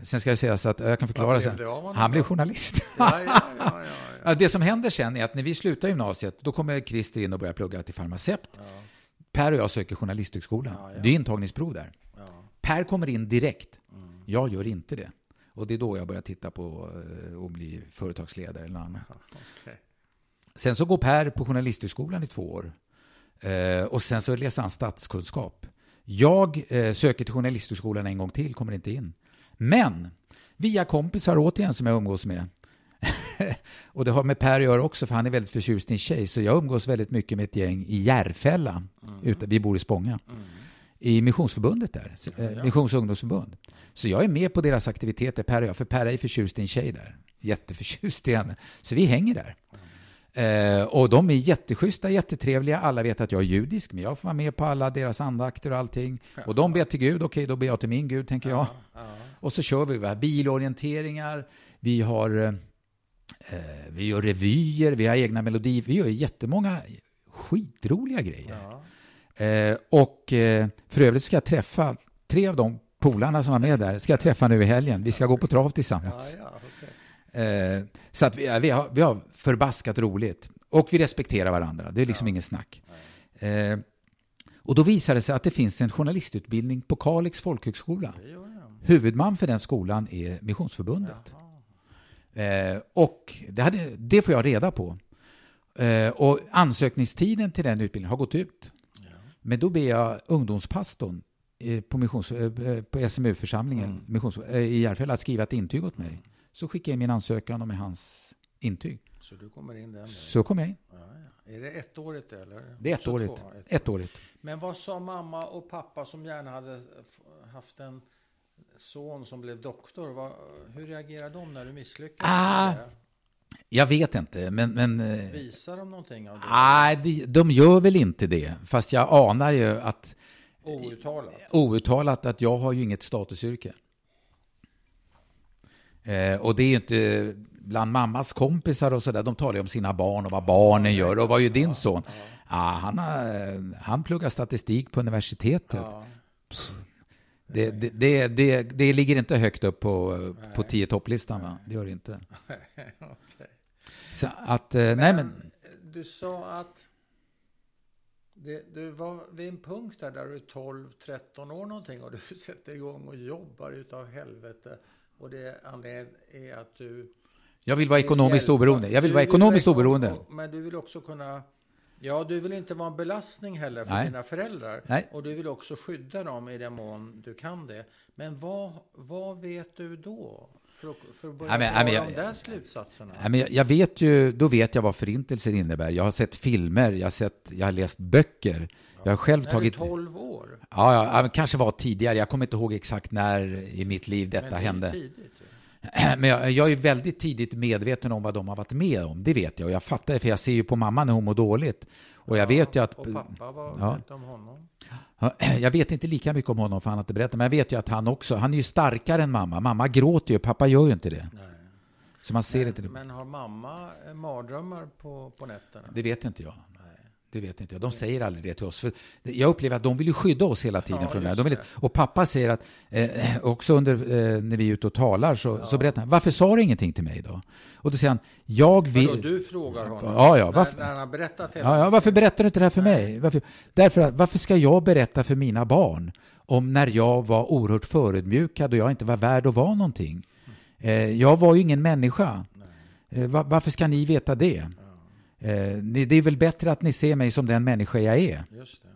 Sen ska jag säga så att jag kan förklara sen. Han blev journalist. Ja, ja, ja, det som händer sen är att när vi slutar gymnasiet, då kommer Christer in och börjar plugga till farmaceut. Per och jag söker Journalisthögskolan. Det är intagningsprov där. Per kommer in direkt. Mm. Jag gör inte det. Och det är då jag börjar titta på eh, att bli företagsledare eller annat. Okay. Sen så går Per på Journalisthögskolan i två år. Eh, och sen så läser han statskunskap. Jag eh, söker till Journalisthögskolan en gång till, kommer inte in. Men via kompisar återigen som jag umgås med. och det har med Per att göra också, för han är väldigt förtjust i en tjej. Så jag umgås väldigt mycket med ett gäng i Järfälla. Mm. vi bor i Spånga. Mm. I Missionsförbundet där, ja, ja. Missions ungdomsförbund. Så jag är med på deras aktiviteter, Per och jag, för Per är förtjust i en tjej där. Jätteförtjust i henne. Så vi hänger där. Eh, och de är jätteschyssta, jättetrevliga. Alla vet att jag är judisk, men jag får vara med på alla deras andakter och allting. Och de ber till Gud, okej, okay, då ber jag till min Gud, tänker jag. Och så kör vi, vi har bilorienteringar, vi har eh, vi gör revyer, vi har egna melodier, vi gör jättemånga skitroliga grejer. Eh, och eh, för övrigt ska jag träffa tre av de polarna som var med där, ska jag träffa nu i helgen. Vi ska gå på trav tillsammans. Ja, ja, okay. eh, så att vi, vi, har, vi har förbaskat roligt. Och vi respekterar varandra, det är liksom ja. ingen snack. Och då visade det sig att det finns en journalistutbildning på Kalix folkhögskola. Huvudman för den skolan är Missionsförbundet. Och det, hade, det får jag reda på. Och ansökningstiden till den utbildningen har gått ut. Men då ber jag ungdomspastorn eh, på, missions, eh, på SMU-församlingen mm. missions, eh, i Järfälla att skriva ett intyg åt mig. Mm. Så skickar jag min ansökan och med hans intyg. Så du kommer in den Så kommer jag in. Ja, ja. Är det ettårigt eller? Det är ettårigt. Ett ettårigt. Men vad sa mamma och pappa som gärna hade haft en son som blev doktor? Vad, hur reagerar de när du misslyckades? Ah, jag vet inte, men... men eh, Visar de någonting av det? Nej, de, de gör väl inte det. Fast jag anar ju att... Outtalat? Outtalat att jag har ju inget statusyrke. Eh, och det är ju inte bland mammas kompisar och sådär. De talar ju om sina barn och vad barnen gör. Och vad är ju din son? Ja, ah, han, har, han pluggar statistik på universitetet. Ja. Det, det, det, det, det, ligger inte högt upp på, på tio topplistan, va? Det gör det inte. Så att, eh, men, nej men... Du sa att det, du var vid en punkt där, där du är 12-13 år någonting och du sätter igång och jobbar utav helvete. Och det anledningen är att du... Jag vill vara ekonomiskt oberoende. Jag vill vara ekonomiskt oberoende. Men du vill också kunna... Ja, du vill inte vara en belastning heller för Nej. dina föräldrar. Nej. Och du vill också skydda dem i den mån du kan det. Men vad, vad vet du då? För att, för att börja ja, men, ja, de där slutsatserna? Ja, men jag, vet ju, då vet jag vad förintelsen innebär. Jag har sett filmer, jag har, sett, jag har läst böcker. Jag har själv när tagit... När 12 år? Ja, ja, kanske var tidigare. Jag kommer inte ihåg exakt när i mitt liv detta men det hände. Tidigt, Men jag, jag, är väldigt tidigt medveten om vad de har varit med om. Det vet jag. Och jag fattar det, för jag ser ju på mamma när hon mår dåligt. Och jag ja, vet ju att... Och pappa, vad ja, vet om honom? Jag vet inte lika mycket om honom, för han har inte berättat. Men jag vet ju att han också, han är ju starkare än mamma. Mamma gråter ju, pappa gör ju inte det. Nej. Så man ser men, inte det. Men har mamma mardrömmar på, på nätterna? Det vet inte jag. Det vet inte jag. De säger aldrig det till oss. För jag upplever att de vill skydda oss hela tiden ja, från det här. De vill, och pappa säger att, eh, också under, eh, när vi är ute och talar, så, ja. så berättar han, varför sa du ingenting till mig då? Och då säger han, jag vill... Vadå, du frågar honom? Ja, ja. Varför, när, när han berättat ja, ja, varför berättar du inte det här för Nej. mig? Varför, därför att, varför ska jag berätta för mina barn om när jag var oerhört förödmjukad och jag inte var värd att vara någonting? Eh, jag var ju ingen människa. Eh, varför ska ni veta det? Eh, det är väl bättre att ni ser mig som den människa jag är. Just det.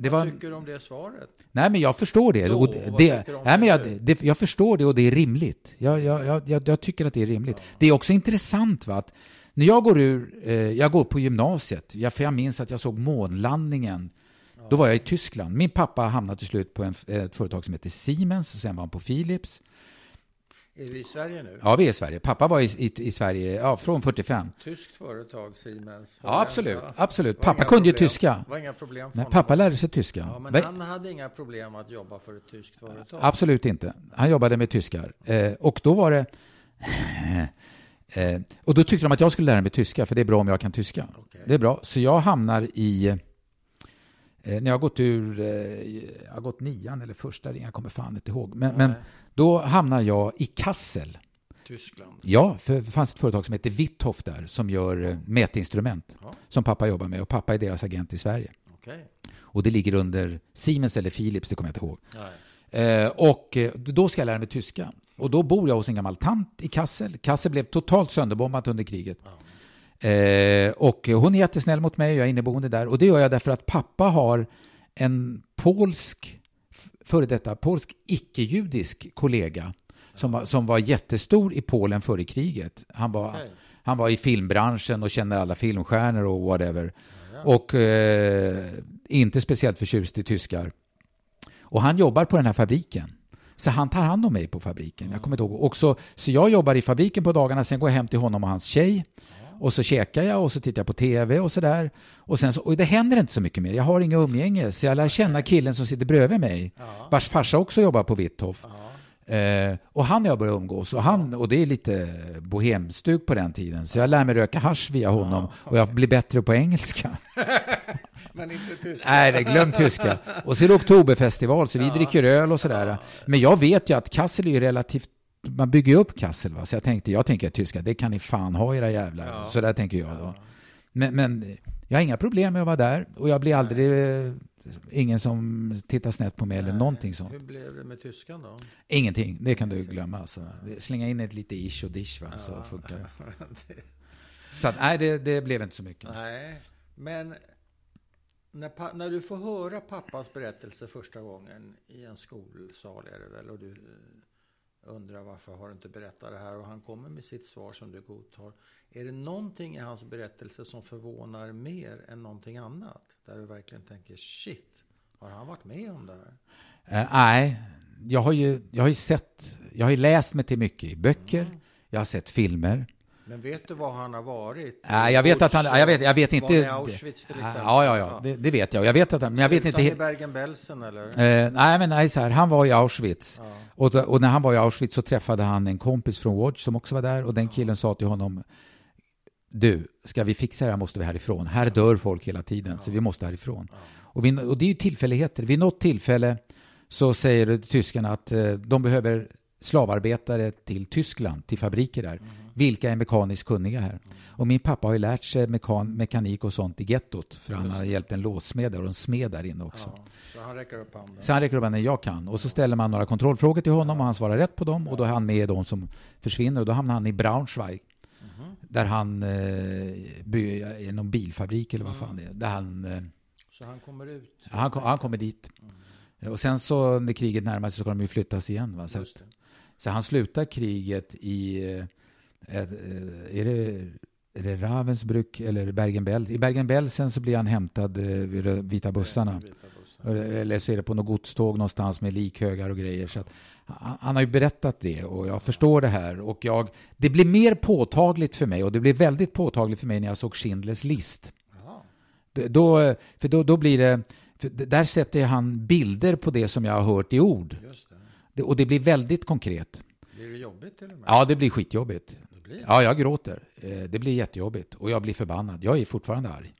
Det vad var... tycker du om det svaret? Nej, men jag förstår det. Då, och det, det nej, men jag, det, jag förstår det och det är rimligt. Jag, jag, jag, jag tycker att det är rimligt. Ja. Det är också intressant va, att när jag går ur, eh, jag går på gymnasiet, jag, för jag minns att jag såg månlandningen. Ja. Då var jag i Tyskland. Min pappa hamnade till slut på en, ett företag som heter Siemens, och sen var han på Philips. Är vi i Sverige nu? Ja, vi är i Sverige. Pappa var i, i, i Sverige ja, från 45. Tyskt företag, Siemens. Ja, absolut. absolut. Pappa kunde ju tyska. Var inga problem för Nej, pappa lärde sig tyska. Ja, men han hade inga problem att jobba för ett tyskt företag. Absolut inte. Han jobbade med tyskar. Eh, och då var det... Eh, och då tyckte de att jag skulle lära mig tyska, för det är bra om jag kan tyska. Okej. Det är bra. Så jag hamnar i... Eh, när jag har gått ur... Eh, jag har gått nian eller första, jag kommer fan inte ihåg. Men, men. Då hamnar jag i Kassel. Tyskland. Ja, för det fanns ett företag som heter Witthoff där som gör eh, mätinstrument. Ja. Som pappa jobbar med och pappa är deras agent i Sverige. Okej. Och det ligger under Siemens eller Philips, det kommer jag inte ihåg. Eh, och eh, då ska jag lära mig tyska. Och då bor jag hos en gammal tant i Kassel. Kassel blev totalt sönderbombat under kriget. Eh, och hon är jättesnäll mot mig, jag är inneboende där. Och det gör jag därför att pappa har en polsk, före detta polsk icke-judisk kollega som var, som var jättestor i Polen före kriget. Han var, Okej. han var i filmbranschen och kände alla filmstjärnor och whatever. Och eh, inte speciellt förtjust i tyskar. Och han jobbar på den här fabriken. Så han tar hand om mig på fabriken. Jag kommer inte ihåg. Och så, så jag jobbar i fabriken på dagarna, sen går jag hem till honom och hans tjej. Och så käkar jag och så tittar jag på TV och sådär. Och, sen så, och det händer inte så mycket mer. Jag har inga umgänge. Så jag lär känna killen som sitter bredvid mig. Vars farsa också jobbar på Witthoff. Eh, och han och jag börjar umgås. Och, han, och det är lite bohemstug på den tiden. Så jag lär mig röka hasch via honom. Och jag blir bättre på engelska. Men inte tyska. Nej, glöm tyska. Och så är det oktoberfestival, så vi dricker öl och sådär. Men jag vet ju att Kassel är relativt man bygger ju upp Kassel, va? så jag tänkte, jag tänker tyska, det kan ni fan ha era jävlar. Så där tänker jag då. Men, men jag har inga problem med att vara där och jag blir aldrig eh, ingen som tittar snett på mig eller någonting sånt. Hur blev det med tyskan då? Ingenting, det kan du glömma. Alltså. Slänga in ett lite ish och dish, va? så funkar det. Så att, nej, det, det blev inte så mycket. Nej, men när, när du får höra pappas berättelse första gången i en skolsal är det väl och du undrar varför har du inte berättat det här och han kommer med sitt svar som du godtar. Är det någonting i hans berättelse som förvånar mer än någonting annat? Där du verkligen tänker shit, har han varit med om det här? Eh, nej, jag har, ju, jag har ju sett, jag har ju läst mig till mycket i böcker, jag har sett filmer. Men vet du var han har varit? Nej, jag vet att han, jag vet, jag vet inte. Var det Auschwitz till exempel? Ja, ja, ja, det, det vet jag. Jag vet att han, men jag vet inte. I Bergen-Belsen eller? Eh, nej, men nej, så här, han var i Auschwitz. Ja. Och, och när han var i Auschwitz så träffade han en kompis från Watch som också var där. Och den killen sa till honom, du, ska vi fixa det här måste vi härifrån. Här dör folk hela tiden, så vi måste härifrån. Och, vi, och det är ju tillfälligheter. Vid något tillfälle så säger tyskarna att eh, de behöver slavarbetare till Tyskland, till fabriker där. Vilka är mekaniskt kunniga här? Och min pappa har ju lärt sig mekan, mekanik och sånt i gettot. För han har hjälpt en låssmed och en smed där inne också. Så han räcker upp handen. Så han räcker upp handen, jag kan. Och så ställer man några kontrollfrågor till honom och han svarar rätt på dem. Och då är han med i de som försvinner. Och då hamnar han i Braunschweig. Där han, eh, i någon bilfabrik eller vad fan det är. Där han, eh, Så han kommer ut? han, kom, han kommer dit. Och sen så när kriget närmar sig så kommer de ju flyttas igen. Va? Så, så han slutar kriget i, eh, är det, är det Ravensbrück eller Bergen-Belsen? I Bergen-Belsen så blir han hämtad eh, vid de vita bussarna. Eller så är det på något godståg någonstans med likhögar och grejer. Så att, han, har ju berättat det och jag förstår det här. Och jag, det blir mer påtagligt för mig och det blir väldigt påtagligt för mig när jag såg Schindlers list. Jaha. Då, för då, då blir det, där sätter han bilder på det som jag har hört i ord. Det. Det, och det blir väldigt konkret. Blir det jobbigt med? Ja, det blir skitjobbigt. Det. Ja, jag gråter. Eh, Det blir jättejobbigt. Och jag blir förbannad. Jag är fortfarande arg.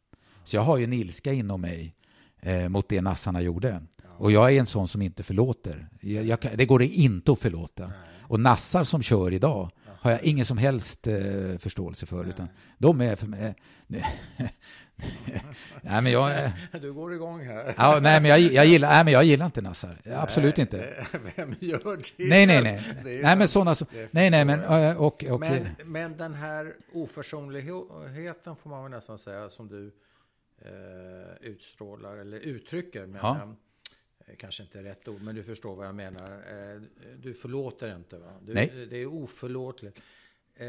Så jag har ju en ilska inom mig eh, mot det nassarna gjorde. Och jag är en sån som inte förlåter. Jag, jag, det går det inte att förlåta. Och nassar som kör idag har jag ingen som helst eh, förståelse för. Utan de är för mig... nej, men jag... eh, Du går igång här. Ja, nej, men jag, jag, gillar, nej, men jag gillar inte nassar. Absolut inte. Vem gör det? Nej, nej, nej. Nej, men så- sådana som... Nej, nej, men... eh, Och, och, Men, men den här oförsonligheten får man väl nästan säga som du eh, utstrålar eller uttrycker. Men, Ja. eh, kanske inte rätt ord, men du förstår vad jag menar. Eh, du förlåter inte va? Du, Nej. Det är oförlåtligt. Eh,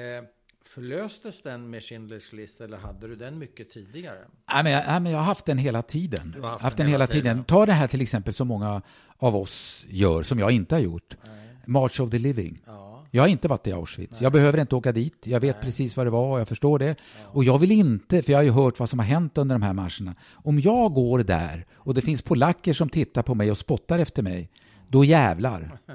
förlöstes den med Schindler's list eller hade du den mycket tidigare? Nej, men jag, nej, men jag har haft den hela tiden. Du har haft haft den den hela hela tiden. tiden. Ta det här till exempel som många av oss gör, som jag inte har gjort. March of the Living. Ja. Jag har inte varit i Auschwitz. Jag behöver inte åka dit. Jag vet precis vad det var och jag förstår det. Och jag vill inte, för jag har ju hört vad som har hänt under de här marscherna. Om jag går där och det finns polacker som tittar på mig och spottar efter mig, då jävlar.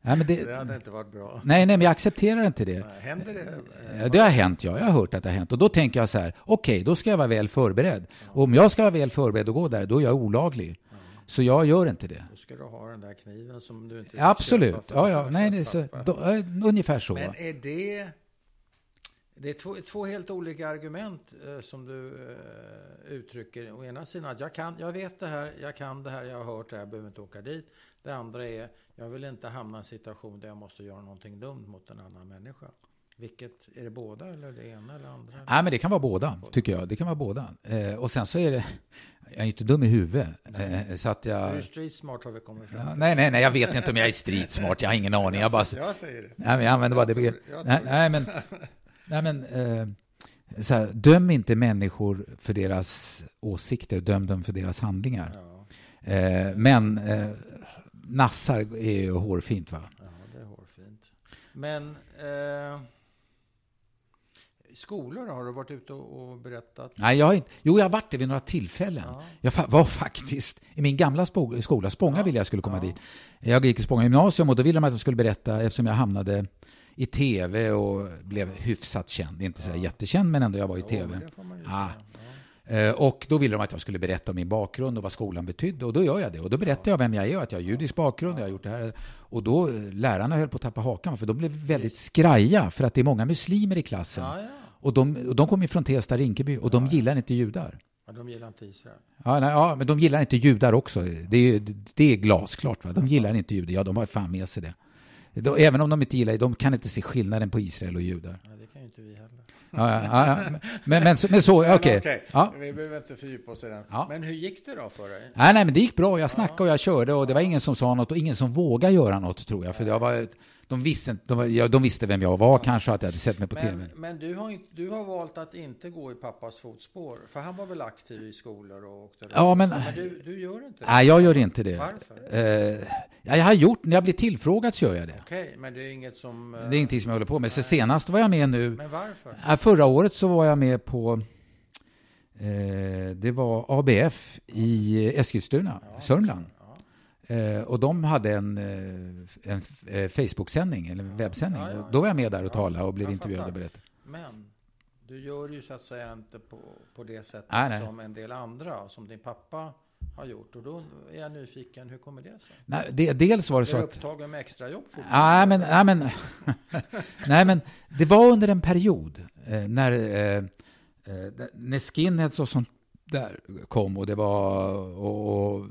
Nej, men det, Det hade inte varit bra. nej, nej, men jag accepterar inte det. Nej, Händer det? Det har hänt, ja. Jag har hört att det har hänt. Och då tänker jag så här, okej, då ska jag vara väl förberedd. Och om jag ska vara väl förberedd och gå där, då är jag olaglig. Så jag gör inte det. Då ska du ha den där kniven som du inte Absolut. Ja, ja. Nej, är så, då, ungefär så. Men är det... Det är två, två helt olika argument eh, som du eh, uttrycker. Å ena sidan att jag, kan, jag vet det här, jag kan det här, jag har hört det här, jag behöver inte åka dit. Det andra är, jag vill inte hamna i en situation där jag måste göra någonting dumt mot en annan människa. Vilket, är det båda eller det ena eller andra? Nej, men det kan vara båda, tycker jag. Det kan vara båda. Eh, och sen så är det, jag är inte dum i huvudet. Eh, så att Du jag... är street smart har vi kommit fram Ja, nej, nej, nej, jag vet inte om jag är streetsmart. Jag har ingen aning. Jag bara... Jag säger det. Nej, men jag använder bara det begreppet. Nej, nej, men... Nej, men eh, så här, döm inte människor för deras åsikter, döm dem för deras handlingar. Ja, Eh, men eh, nassar är ju hårfint, va? ja, det är hårfint. Men eh, skolor har du varit ute och, och berättat? Nej, jag har inte, jo, jag har varit det vid några tillfällen. Ja. Jag var faktiskt i min gamla skola, Spånga Ja. ville jag skulle komma Ja. dit. Jag gick i Spånga gymnasium och då ville de att jag skulle berätta eftersom jag hamnade i tv och blev hyfsat känd. Inte så Ja. jättekänd, men ändå jag var i Jo, tv. Ah. Ja. Eh, Och då ville de att jag skulle berätta om min bakgrund och vad skolan betydde. Och då gör jag det. Och då berättar jag vem jag är att jag har judisk bakgrund. Jag har gjort det här. Och då, eh, lärarna höll på att tappa hakan för de blev väldigt skraja för att det är många muslimer i klassen. Ja, ja. Och de, och de kom ju från Tensta, Rinkeby och de gillar inte judar. ja, de gillar inte Israel. Ja, nej, ja, men de gillar inte judar också. Det är, det är glasklart. Va? De gillar inte judar. Ja, de har fan med sig det. De, även om de inte gillar de kan inte se skillnaden på Israel och judar. Nej, det kan ju inte vi heller. Ja, ja. Men, men, men så, okej. Men Ja. Vi behöver inte fördjupa oss i den. Men hur gick det då för dig? Nej, nej, men det gick bra. Jag snackade och jag körde och det var ingen som sa något och ingen som vågade göra något tror jag. För jag var, de, visste, inte- de, ja, de visste vem jag var kanske, att jag hade sett mig på tv. Men, men du, har inte, du har valt att inte gå i pappas fotspår. För han var väl aktiv i skolor och åkte runt. Ja, men- du, du gör inte det? Nej, jag gör inte det. Varför? Eh, ja, jag har gjort, när jag blir tillfrågad så gör jag det. Okej, men det är inget som... eh, Det är ingenting som jag håller på med. Så senast var jag med nu, Men varför? Ja, Förra året så var jag med på eh, det var ABF i Eskilstuna, Sörmland. Ja. Eh, och de hade en, eh, en eh, Facebook-sändning, eller en webbsändning. Ja, ja, Då var jag med där och ja. talade och blev intervjuad och berättade. Men du gör ju så att säga inte på, på det sättet Nej, nej. som en del andra, som din pappa har gjort. Och då är jag nyfiken, hur kommer det sig? Nej, det, dels var det Är så du att... upptagen med extrajobb Nej men, nej, men, nej, men det var under en period eh, när, eh, eh, när skinheads och sånt där kom och det var och, och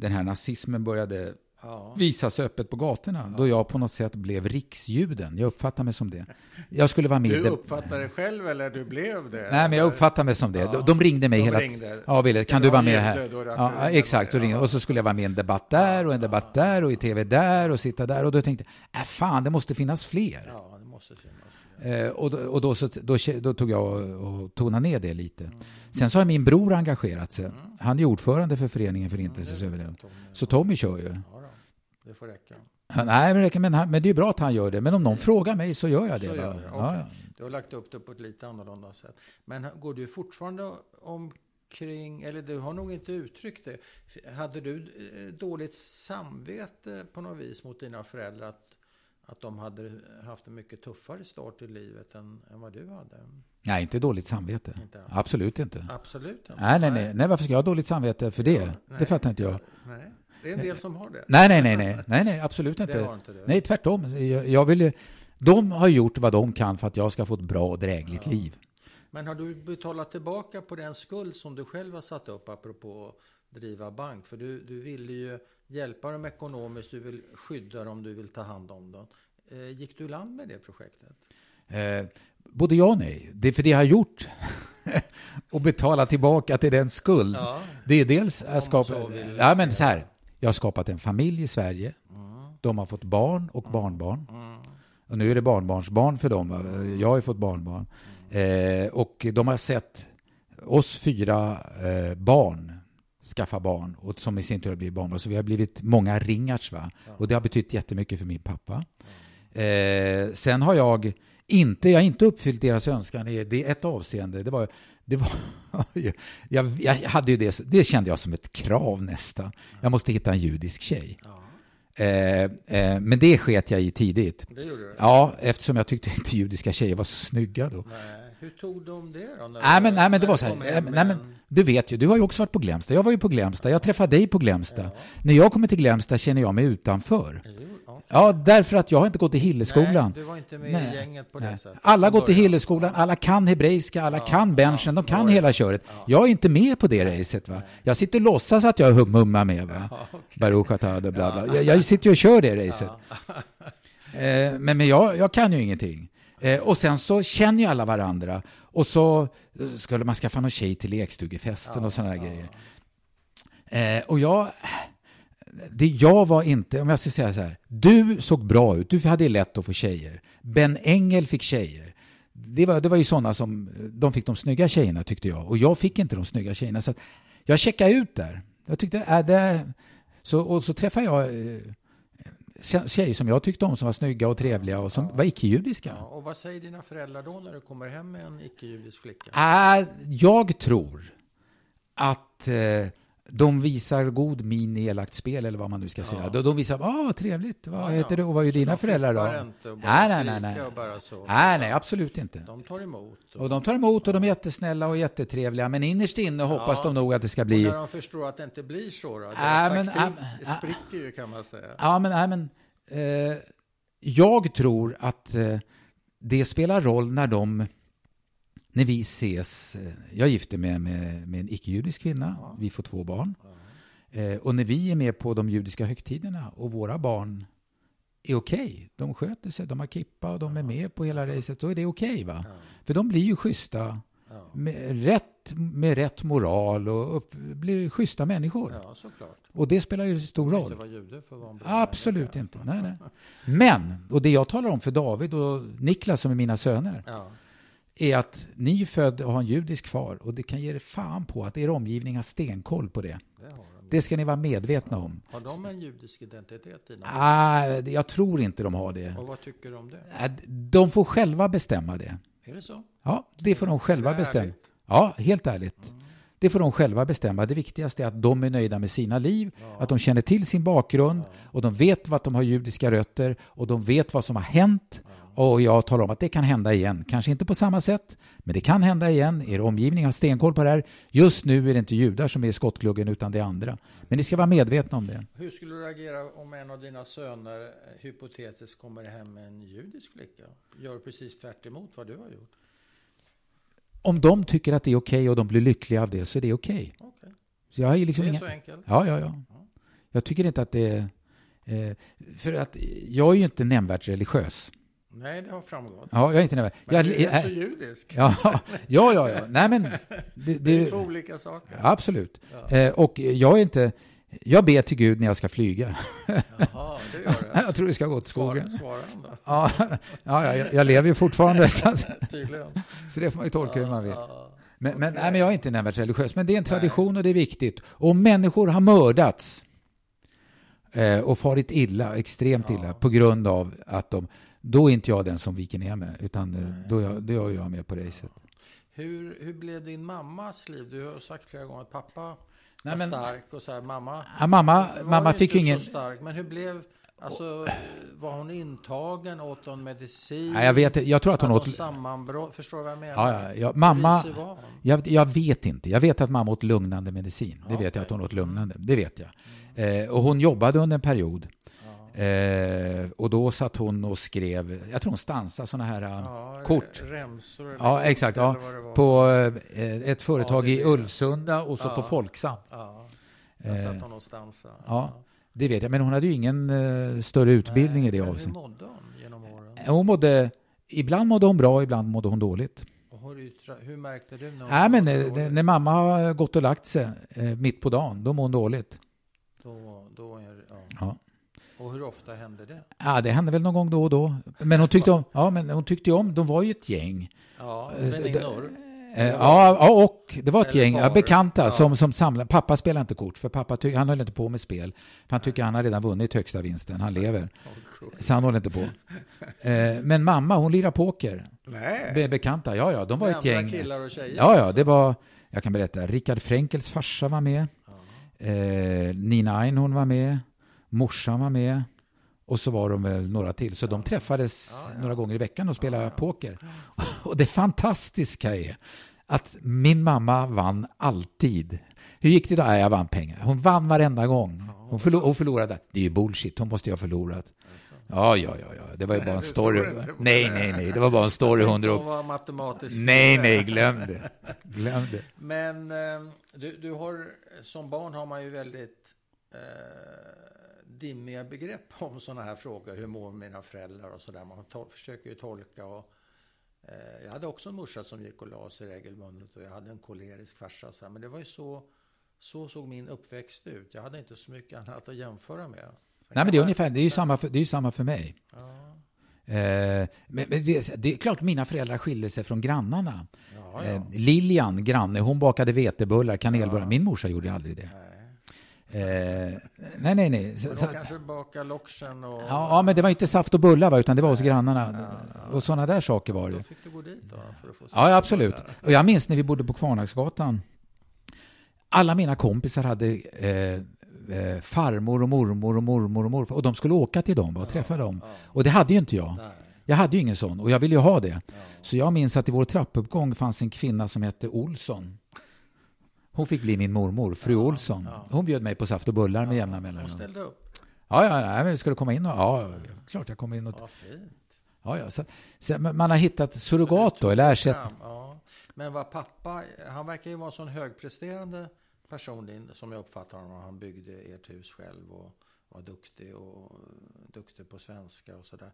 den här nazismen började Ja. visas öppet på gatorna. Då jag på något sätt blev riksjuden. Jag uppfattar mig som det. Jag skulle vara med Du uppfattade det själv eller du blev det? Nej, men jag uppfattar mig som det. Ja. De, de ringde mig De hela ringde. Ja, ville, kan du vara med här? Ja, exakt. Så Ja. ringde. Och så skulle jag vara med i en debatt där och en debatt där och i tv där och sitta där. Och då tänkte jag, äh, fan, det måste finnas fler. Ja, det måste finnas. Eh, och då, och då, så, då, då tog jag och, och tonade ner det lite. Sen så har min bror engagerat sig. Han är ordförande för föreningen Förintelsens överlevnad. Tommy. Så Tommy kör ju. Ja, det får räcka. Nej, men, det räcker- men, han- men det är bra att han gör det. Men om någon frågar mig så gör jag det. Så gör Ja, okej. ja. Du har lagt upp det på ett lite annorlunda sätt. Men går du fortfarande omkring, eller du har nog inte uttryckt det. Hade du eh, dåligt samvete på något vis mot dina föräldrar att, de hade haft en mycket tuffare start i livet än, än vad du hade? Nej, inte dåligt samvete. Inte. Absolut inte. Absolut inte. Nej, nej, nej, nej. Varför ska jag ha dåligt samvete för det? Ja, det fattar inte jag. Nej, det är en del som har det. Nej, nej, nej, nej, nej, nej absolut Det inte. har inte du. Nej, tvärtom. Jag, jag vill ju, de har gjort vad de kan för att jag ska få ett bra och drägligt Ja. liv. Men har du betalat tillbaka på den skuld som du själv har satt upp apropå att driva bank? För du, du ville ju hjälpa dem ekonomiskt, du vill skydda dem, du vill ta hand om dem. Eh, gick du i land med det projektet? Eh, både ja och nej. Det är för det jag har gjort och betala tillbaka till den skuld. Ja. Det är dels att skapa... Ja, men så här. Jag har skapat en familj i Sverige. Mm. De har fått barn och barnbarn. Mm. Och nu är det barnbarnsbarn för dem. Jag har ju fått barnbarn. Eh, och de har sett oss fyra eh, barn skaffa barn och som i sin tur har blivit barnbarn. Så vi har blivit många ringarts. Va? Och det har betytt jättemycket för min pappa. Eh, sen har jag inte, jag har inte uppfyllt deras önskan i det är ett avseende. Det var, det var jag, jag hade ju det, det kände jag som ett krav nästan. Jag måste hitta en judisk tjej. Ja. Eh, eh, men det sket jag i tidigt. Det gjorde du? Ja, eftersom jag tyckte inte judiska tjejer var så snygga då. Nej. Hur tog de det då? Nej men, nej, men det var så här, nej, men- nej, en- du vet ju, du har ju också varit på Glämsta. Jag var ju på Glämsta. Jag träffade dig på Glämsta. När jag kommer till Glämsta känner jag mig utanför. Jo. Ja, därför att jag har inte gått i Nej, Hilleskolan. du var inte med Nej. i gänget på Nej. det sättet. Alla går till början. Hilleskolan, alla kan hebreiska, alla kan benchen, de kan hela köret. Jag är inte med på det racet. Va? Jag sitter och låtsas att jag mummar med. Va? Baruch atah, bla bla. Jag, jag sitter ju och kör det racet. Eh, men men jag, jag kan ju ingenting. Eh, och sen så känner ju alla varandra. Och så eh, skulle man skaffa någon tjej till lekstugefesten och sådana grejer. Eh, och jag... Det jag var inte, om jag ska säga så här. Du såg bra ut, du hade lätt att få tjejer. Ben Engel fick tjejer. Det var, det var ju sådana som, de fick de snygga tjejerna tyckte jag. Och jag fick inte de snygga tjejerna. Så jag checkade ut där. Jag tyckte, äh, det, så, och så träffade jag eh, tjejer som jag tyckte om som var snygga och trevliga och som var icke-judiska. Ja, och vad säger dina föräldrar då när du kommer hem med en icke-judisk flicka? Äh, jag tror att eh, de visar god min i elakt spel eller vad man nu ska säga. De, de visar, ah vad trevligt, vad Ja, heter ja. du och vad gör dina de föräldrar då? inte och Nej, nej, nej, nej. och bara så. Nej, nej, absolut inte. De tar emot. Och, Och de tar emot och de är jättesnälla och jättetrevliga, men innerst inne hoppas Ja. de nog att det ska och bli... när de förstår att det inte blir så då? Nej, men- ja, spricker ju kan man säga. Ja, men, nej, men eh, jag tror att eh, det spelar roll när de, när vi ses. Eh, jag är gift med, med, en icke-judisk kvinna, vi får två barn. Eh, och när vi är med på de judiska högtiderna och våra barn är okej, de sköter sig, de har kippa och de är med på hela racet, då är det okej va? För de blir ju schyssta, Ja. med rätt, med rätt moral och upp, blir schyssta människor. Ja, såklart. Och det spelar ju stor roll. Absolut inte. Nej, nej. Men, och det jag talar om för David och Niklas som är mina söner, Ja. Är att ni är född och har en judisk far och det kan ge er fan på att er omgivning har stenkoll på det. Det ska ni vara medvetna om. Har de en judisk identitet dina? Ah, jag tror inte de har det. Och vad tycker du om det? Ah, De får själva bestämma det. Är det så? Ja, det får de själva bestämma. Ja, helt ärligt. Det får de själva bestämma. Det viktigaste är att de är nöjda med sina liv, att de känner till sin bakgrund och de vet att de har judiska rötter och de vet vad som har hänt. Och jag talar om att det kan hända igen. Kanske inte på samma sätt, men det kan hända igen. Er omgivning har stenkoll på det här. Just nu är det inte judar som är i skottgluggen utan det är andra. Men ni ska vara medvetna om det. Hur skulle du reagera om en av dina söner hypotetiskt kommer hem med en judisk flicka? Gör precis tvärt emot vad du har gjort? Om de tycker att det är okej och de blir lyckliga av det så är det okej. Okej. Så jag ju liksom Det är inga... så enkelt. Ja, ja, ja. Jag tycker inte att det är... Eh, för att jag är ju inte nämnvärt religiös. Nej, det har framgått. Ja, jag är inte nämvärt. Men Jag, du är jag, så judisk. ja, ja, ja, ja. Nej, men... Det, Det är det, två olika saker. absolut. Eh, och jag är inte... Jag ber till Gud när jag ska flyga. Jaha, det gör det. Jag tror det ska gå åt skogen. Svarar, han då? Ja, ja, jag, jag lever ju fortfarande, så, att, så det får man ju tolka hur man vill. Ja. Men, men, nej, men jag är inte nämnvärt religiös. Men det är en tradition och det är viktigt. Och människor har mördats eh, och farit illa, extremt illa, på grund av att de... Då är inte jag den som viker ner mig, utan eh, då är jag, då är jag med på racet. Hur, hur blev din mammas liv? Du har sagt flera gånger att pappa Nej, men- stark och så här, mamma Ja, mamma, mamma fick ju ingen... stark. Men hur blev, alltså, var hon intagen? Åt hon medicin? Nej, jag vet. Jag tror att hon åt... sammanbrott? Förstår du vad jag menar? Ja, ja, ja, mamma... Jag, jag vet inte. Jag vet att mamma åt lugnande medicin. Det Ja, vet jag att hon åt lugnande. Det vet jag. Eh, och hon jobbade under en period. Ja. Eh, och då satt hon och skrev, jag tror hon stansade sådana här eh, Ja, kort. Remsor eller Ja, exakt. eller Ja, var. på eh, ett företag i ADB. Ulvsunda och så Ja. på Folksam. Ja, där Eh, satt hon och stansade. ja. Det vet jag, men hon hade ju ingen eh, större utbildning i det men Hur avseendet. mådde hon genom åren? Hon mådde, ibland mådde hon bra, ibland mådde hon dåligt. Hur, märkte du när hon Nej, men eh, dåligt? när mamma har gått och lagt sig eh, mitt på dagen, då mår hon dåligt. Då, då ja. Ja. Och hur ofta hände det? Ja, det hände väl någon gång då och då. Men hon tyckte om, ja, men hon tyckte om, de var ju ett gäng. Ja, Eh, väninnor. Eh, ja, ja, och det var ett Eller gäng par. bekanta Ja. som, som samlade. Pappa spelar inte kort, för pappa ty, han höll inte på med spel. Han tycker han har redan vunnit högsta vinsten, han lever. Så han håller inte på. Eh, men mamma, hon lirar poker. Nej, Be, bekanta, ja, ja, de var med ett gäng. killar och tjejer. Ja, ja, alltså. det var, jag kan berätta, Rickard Frenkels farsa var med. Ja. Eh, Nina Einhorn var med. Morsan var med och så var de väl några till. Så de träffades några gånger i veckan och spelade poker. Och det fantastiska är att min mamma vann alltid. Hur gick det då? Jag vann pengar. Hon vann varenda gång. Hon, förlo- hon förlorade. Det är ju bullshit, hon måste ju ha förlorat. Ja, ja, ja, ja. det var ju bara en story. Nej, nej, nej, det var bara en story. Drog. var matematiskt... Nej, nej, glöm det. Glöm det. Men eh, du, du har, som barn har man ju väldigt eh, dimmiga begrepp om sådana här frågor. Hur mår mina föräldrar och sådär. Man försöker ju tolka och eh, jag hade också en morsa som gick och la sig regelbundet och jag hade en kolerisk farsa. Så här. Men det var ju så, så såg min uppväxt ut. Jag hade inte så mycket annat att jämföra med. Sen Nej, men det är ungefär, det är ju samma för, det är samma för mig. Ja, Eh, men men det, det är klart mina föräldrar skilde sig från grannarna. ja, Eh, ja. Lilian, granne, hon bakade vetebullar, kanelbullar. Min morsa gjorde aldrig det. Nej. Eh, nej, nej, nej. Så, så, kanske bakar loxen och... ja, ja, men det var inte saft och bullar, va, utan det var hos grannarna. Och sådana där saker var det Då fick du gå dit då. Ja, ja, absolut. Och jag minns när vi bodde på Kvarnaksgatan. Alla mina kompisar hade eh, eh, farmor och mormor och mormor och morfar. Och de skulle åka till dem va, och träffa dem. Och det hade ju inte jag. Nej. Jag hade ju ingen sån och jag ville ju ha det. Så jag minns att i vår trappuppgång fanns en kvinna som hette Olsson. Hon fick bli min mormor, fru Olsson. Hon bjöd mig på saft och bullar med jämna Hon mellanrum. ställde upp. Ja, ja, nej, men ska du komma in? Och, ja, klart jag kommer in. Och, Ja, fint. ja, ja, så, så, man har hittat surrogat då, eller ersättning. Ja. Men vad pappa, han verkar ju vara en sån högpresterande person som jag uppfattar honom. Han byggde ert hus själv och var duktig och duktig på svenska och sådär.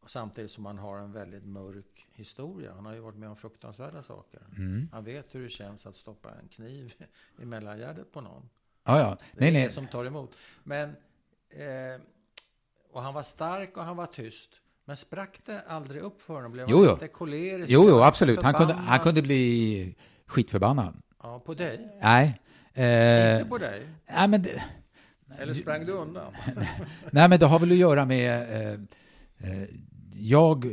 Och samtidigt som han har en väldigt mörk historia. Han har ju varit med om fruktansvärda saker. Mm. Han vet hur det känns att stoppa en kniv i mellangärdet på någon. Ja, ja. Det Nej, är nej. som tar emot. Men, eh, och han var stark och han var tyst. Men sprack det aldrig upp för honom? Blev Jo, han jo. inte kolerisk? Jo, jo, absolut. Han kunde, han kunde bli skitförbannad. Ja, på dig? Nej. Eh, Inte på dig? nej, men det, Eller sprang du undan? nej, men det har väl att göra med... Eh, jag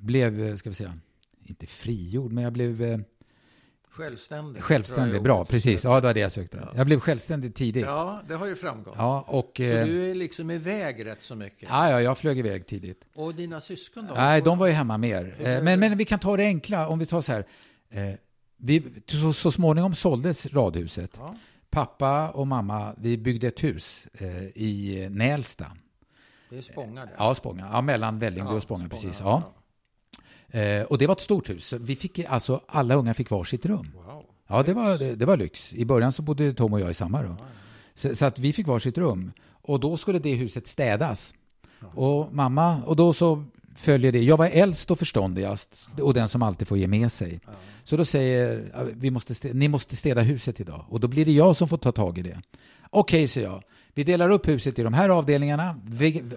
blev, eh, ska vi säga, inte frigjord, men jag blev eh, Självständig. självständig. Bra, precis. Ja, det var det jag sökte. Jag blev självständig tidigt. Ja, Ja, det har ju framgått. och... Så Eh, du är liksom iväg rätt så mycket. ja, ja, jag flög iväg tidigt. Och dina syskon då? Nej, de var ju hemma mer. Eh, Men, men vi kan ta det enkla, om vi tar så här. Eh, vi, så, så småningom såldes radhuset. Ja, Pappa och mamma, vi byggde ett hus eh, i Nälsta. Det är Spånga det. Ja, Spånga. Ja, mellan Vällingby och Spånga, precis. Ja. Eh, och det var ett stort hus. Vi fick, alltså, alla unga fick var sitt rum. Wow. Ja, det var, det, det var lyx. I början så bodde Tom och jag i samma rum. Så, så att vi fick var sitt rum. Och då skulle det huset städas. Och mamma, och då så följer det. Jag var äldst och förståndigast och den som alltid får ge med sig. Så då säger ja, vi måste stä- ni måste städa huset idag. Och då blir det jag som får ta tag i det. Okej, säger jag. Vi delar upp huset i de här avdelningarna.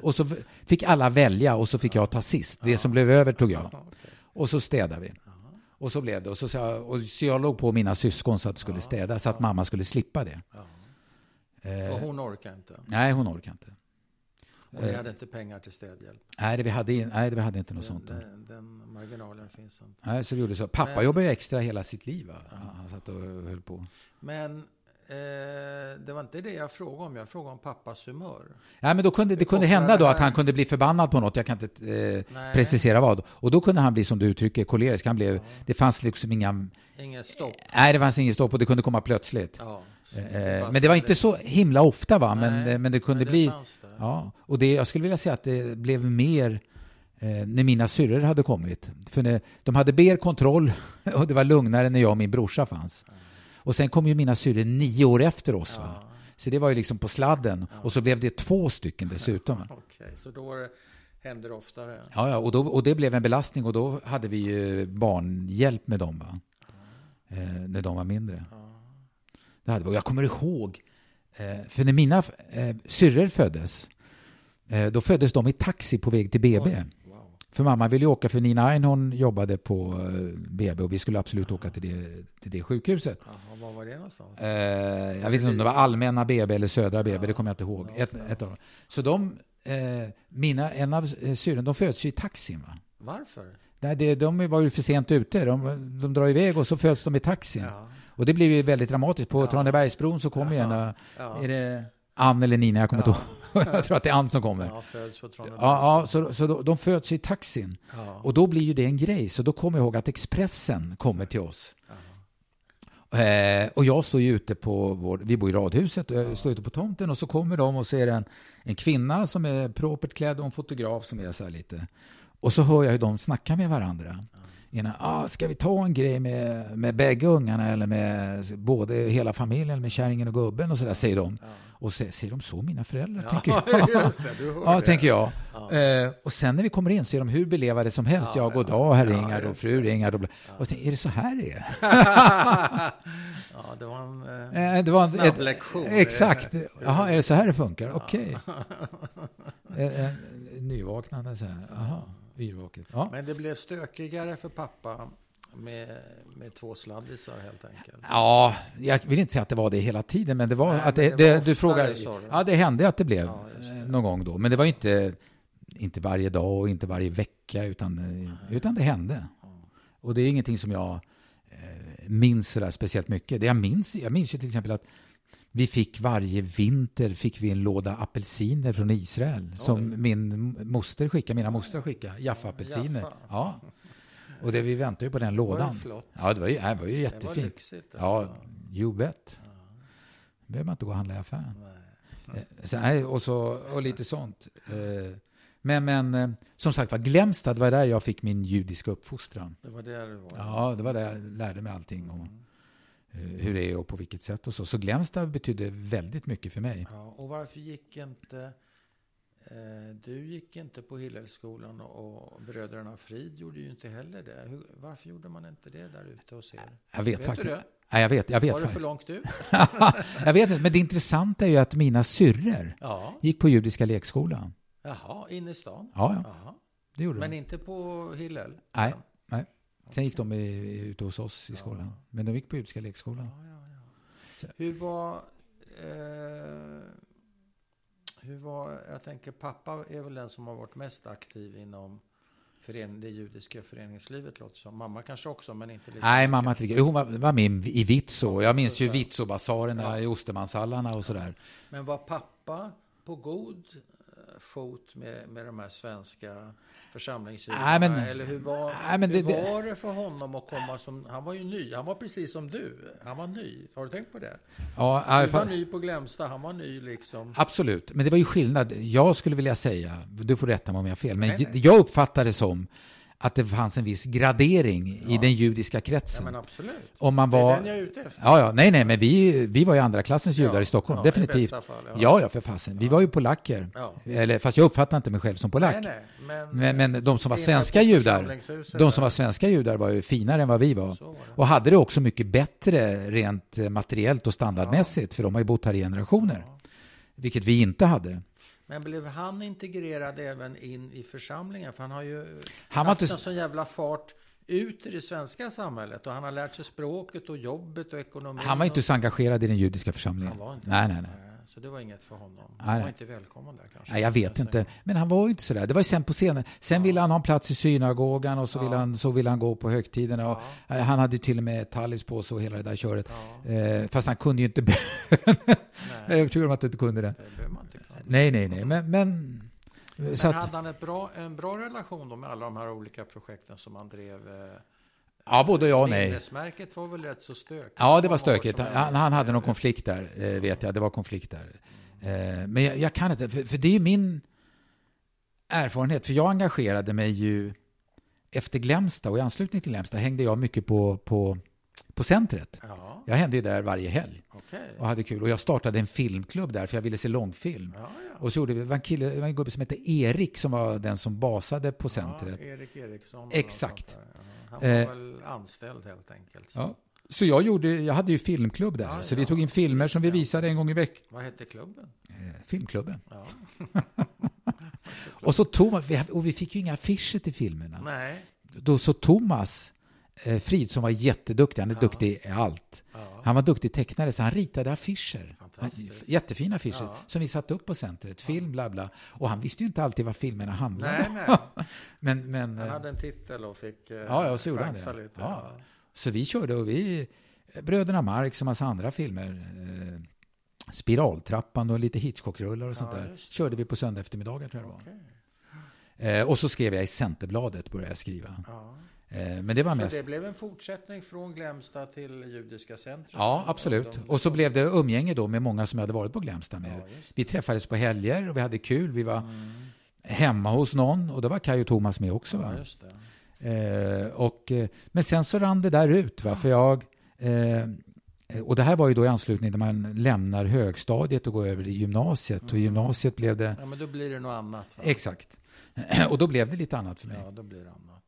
Och så fick alla välja och så fick jag ta sist. Det som blev över tog jag. Och så städade vi. Och så blev det. Och så, jag, och så jag låg på mina syskon så att det skulle städas, så att mamma skulle slippa det. För Eh, hon orkar inte. nej, hon orkar inte. Och ni hade inte pengar till städhjälp. Nej, det, vi hade, nej, det, vi hade inte något Den, sånt. den, den marginalen finns inte. Nej, så vi gjorde så. Pappa Men- jobbade ju extra hela sitt liv. Va? Han satt och höll på. Men eh, det var inte det jag frågade om. Jag frågade om pappas humör. Nej, men då kunde, det kunde hända det då att han kunde bli förbannad på något. Jag kan inte eh, precisera vad. Och då kunde han bli, som du uttrycker, kolerisk. Han blev, Det fanns liksom inga... Inget stopp. Nej, det fanns inget stopp och det kunde komma plötsligt. Ja. Eh, men det var inte så himla ofta, va? Men, Nej, men det kunde men det bli... Ja, och det, jag skulle vilja säga att det blev mer eh, när mina syrror hade kommit. För när, de hade mer kontroll och det var lugnare när jag och min brorsa fanns. Och sen kom ju mina syrror nio år efter oss. Va? Så det var ju liksom på sladden. Och så blev det två stycken dessutom. Va? Okej, så då det, hände det oftare? Ja, ja och, då, och det blev en belastning och då hade vi ju barnhjälp med dem. Va? Eh, när de var mindre. Det hade. Och jag kommer ihåg, eh, för när mina eh, syrror föddes, eh, då föddes de i taxi på väg till BB. Wow. För mamma ville ju åka, för Nina Ein hon jobbade på eh, BB och vi skulle absolut åka till det, till det sjukhuset. Jaha, var var det någonstans? Eh, jag vet inte om det var allmänna BB eller södra BB, det kommer jag inte ihåg. Ett, ett av dem. Så de, eh, mina, en av eh, syrrorna, de föds ju i taxin. Va? Varför? Nej, det, de var ju för sent ute. De, de drar iväg och så föds de i taxin. Ja. Och det blev ju väldigt dramatiskt. På Tranebergsbron så kom ju en, eh, Ja. är det Ann eller Nina, jag kommer inte ihåg. jag tror att det är Ann som kommer. Ja, föds på. Ja, ja, så, så de, de föds i taxin. Ja. Och då blir ju det en grej. Så då kommer jag ihåg att Expressen kommer till oss. Eh, och jag står ju ute på vår, vi bor i radhuset och jag står ute på tomten och så kommer de och ser en, en kvinna som är propert klädd och en fotograf som är så här lite. Och så hör jag hur de snackar med varandra. Ena, ah, ska vi ta en grej med, med bägge ungarna eller med både hela familjen med kärringen och gubben och så där säger de. Och så, säger de så mina föräldrar? tänker jag. Ja, just det. Du Ja, det. tänker jag. Eh, och sen när vi kommer in så är de hur belevade som helst. Ja, god dag herr Ringard och fru Ringard. Och, bla- och tänker jag, är det så här det är? Ja, det var en... Eh, Eh, det var en Snabb ett- lektion. Exakt. Jaha, är det så här det funkar? Okej. Eh, eh, Nyvaknande så här. Jaha, yrvaket. Ja. Men det blev stökigare för pappa med, med två sladdisar helt enkelt. Ja, jag vill inte säga att det var det hela tiden, men det var Nej, att det, det det, var du oftare, frågar. sa du. Ja, det hände att det blev Ja, det. någon gång då, men det var inte, inte varje dag och inte varje vecka, utan, utan det hände. Och det är ingenting som jag eh, minns så där speciellt mycket. Det jag minns, jag minns ju till exempel att vi fick varje vinter fick vi en låda apelsiner från Israel som min moster skickade, mina mostrar skickade, Jaffa-apelsiner. Jaffa. Ja. Och det, vi väntade ju på den Det var lådan. flott. Ja, det var ju, det var ju Det var jättefint. lyxigt. Ja, alltså. you bet. behöver man inte gå och handla i affären. Nej. Eh, nej, och, så, och lite sånt. Eh, Men, men eh, som sagt var, Glämstad det var där jag fick min judiska uppfostran. Det var där det var. Ja, det var där jag lärde mig allting om eh, hur det är och på vilket sätt och så. Så Glämstad betydde väldigt mycket för mig. Ja, och varför gick inte... Eh, du gick inte på Hillelskolan och, bröderna Frid gjorde ju inte heller det. Hur, varför gjorde man inte det där ute hos er? Jag vet, Vet faktiskt. Nej, jag vet, jag vet Var det för långt ut? jag vet inte, men det intressanta är ju att mina syrror Ja. gick på judiska lekskolan. Jaha, inne i stan? Ja, ja, Jaha. det gjorde Men de. inte på Hillel? Nej, nej. Sen gick de i- ute hos oss i skolan. Men de gick på judiska lekskolan. Ja, ja, ja. Hur var... Eh, hur var... Jag tänker pappa är väl den som har varit mest aktiv inom fören, det judiska föreningslivet låter som. Mamma kanske också, men inte lika Nej, mycket. mamma inte lika. Jo, Hon var, var med i Vitso. Jag minns ju Vitso-basarerna Ja. i Ostermanshallarna och sådär. Men var pappa på god fot med, med de här svenska men- Eller hur var, Nej, men hur det- var det för honom att komma som... Han var ju ny. Han var precis som du. Han var ny. Har du tänkt på det? Ja, Du var ny på Glämsta. Han var ny liksom. absolut. Men det var ju skillnad. Jag skulle vilja säga, du får rätta mig om jag har fel, men Nej, nej. jag uppfattade det som att det fanns en viss gradering i den judiska Ja, kretsen. men absolut. Om man Det är var... den jag är ute efter. Ja, ja, nej, nej, men vi, vi var ju andra klassens judar Ja, i Stockholm, ja, i definitivt. bästa fall, ja. ja. ja, för fasen. Vi var ju polacker. Ja. Eller, fast jag uppfattar inte mig själv som polack. Nej, nej, men, Men, men de som var svenska judar, de som var svenska judar var ju finare än vad vi var. Var. Och hade det också mycket bättre rent eh, materiellt och standardmässigt, för de har ju bott här i generationer. Vilket vi inte hade. Men blev han integrerad även in i församlingen? För han har ju Han var haft inte- en sån jävla fart ut i det svenska samhället. Och han har lärt sig språket och jobbet och ekonomin. Han var inte så engagerad i den judiska församlingen. Han var inte Nej, nej, nej. Så det var inget för honom. Nej, Han var nej. inte välkommen där kanske. Nej, jag vet inte. Men han var ju inte sådär. Det var ju sen på scenen. Sen ville han ha en plats i synagogan och så, Ja. ville, han, så ville han gå på högtiderna. Och eh, Han hade till och med tallis på sig och hela det där köret. Ja, Eh, fast han kunde ju inte... bön. nej, jag är övertygad om att du inte kunde det. det Nej, nej, nej. Men... men Men så att, hade han ett bra, en bra relation då med alla de här olika projekten som han drev? eh, ja, både ja och nej. Minnesmärket var väl rätt så stökigt? Ja, det var stökigt. Han, han hade någon konflikt där, eh, vet jag. Det var konflikt där. Eh, men jag, jag kan inte, för, för det är ju min erfarenhet. För jag engagerade mig ju efter Glämsta och i anslutning till Glämsta hängde jag mycket på, på, på centret. Ja, Jag hände ju där varje helg okej. och hade kul. Och jag startade en filmklubb där för jag ville se långfilm. Ja, ja. Och så gjorde vi, det var en kille, det var en gubbe som hette Erik som var den som basade på Ja, centret. Erik Eriksson. Exakt. Ja, Han var Eh, väl anställd helt enkelt. Så. Ja. Så jag, gjorde, jag hade ju filmklubb där. Ja, så ja. vi tog in filmer som vi Ja. visade en gång i veckan. Vad hette klubben? Eh, filmklubben. Ja. Och så Thomas, och vi fick ju inga affischer till filmerna. Nej. Då så Thomas Frid som var jätteduktig, han är Ja. duktig i allt. Ja. Han var duktig tecknare så han ritade affischer. Han, jättefina affischer Ja. som vi satte upp på centret. Film, bla bla. Och han visste ju inte alltid vad filmerna handlade om. Men, men, Han eh, hade en titel och fick eh, Ja, ja, så gjorde han det. lite. Ja. Så vi körde och vi, Bröderna Marx och massa andra filmer. Eh, Spiraltrappan och lite Hitchcockrullar och sånt där. Körde vi på söndag eftermiddagar tror jag det var. Eh, och så skrev jag i Centerbladet, började jag skriva. Eh, men det var Så mest... det blev en fortsättning från Glämsta till Judiska centrum? Ja, absolut. De- Och så blev det umgänge då med många som jag hade varit på Glämsta med. Ja. Vi träffades på helger och vi hade kul. Vi var Mm. hemma hos någon och då var Kaj och Thomas med också. Va? Ja. Eh, och, eh, men sen så rann det där ut. Va? För jag, eh, och det här var ju då i anslutning när man lämnar högstadiet och går över till gymnasiet. Och i gymnasiet blev det... Ja, men då blir det något annat. Va? Exakt. Och då blev det lite annat för mig. Ja, då blir det annat.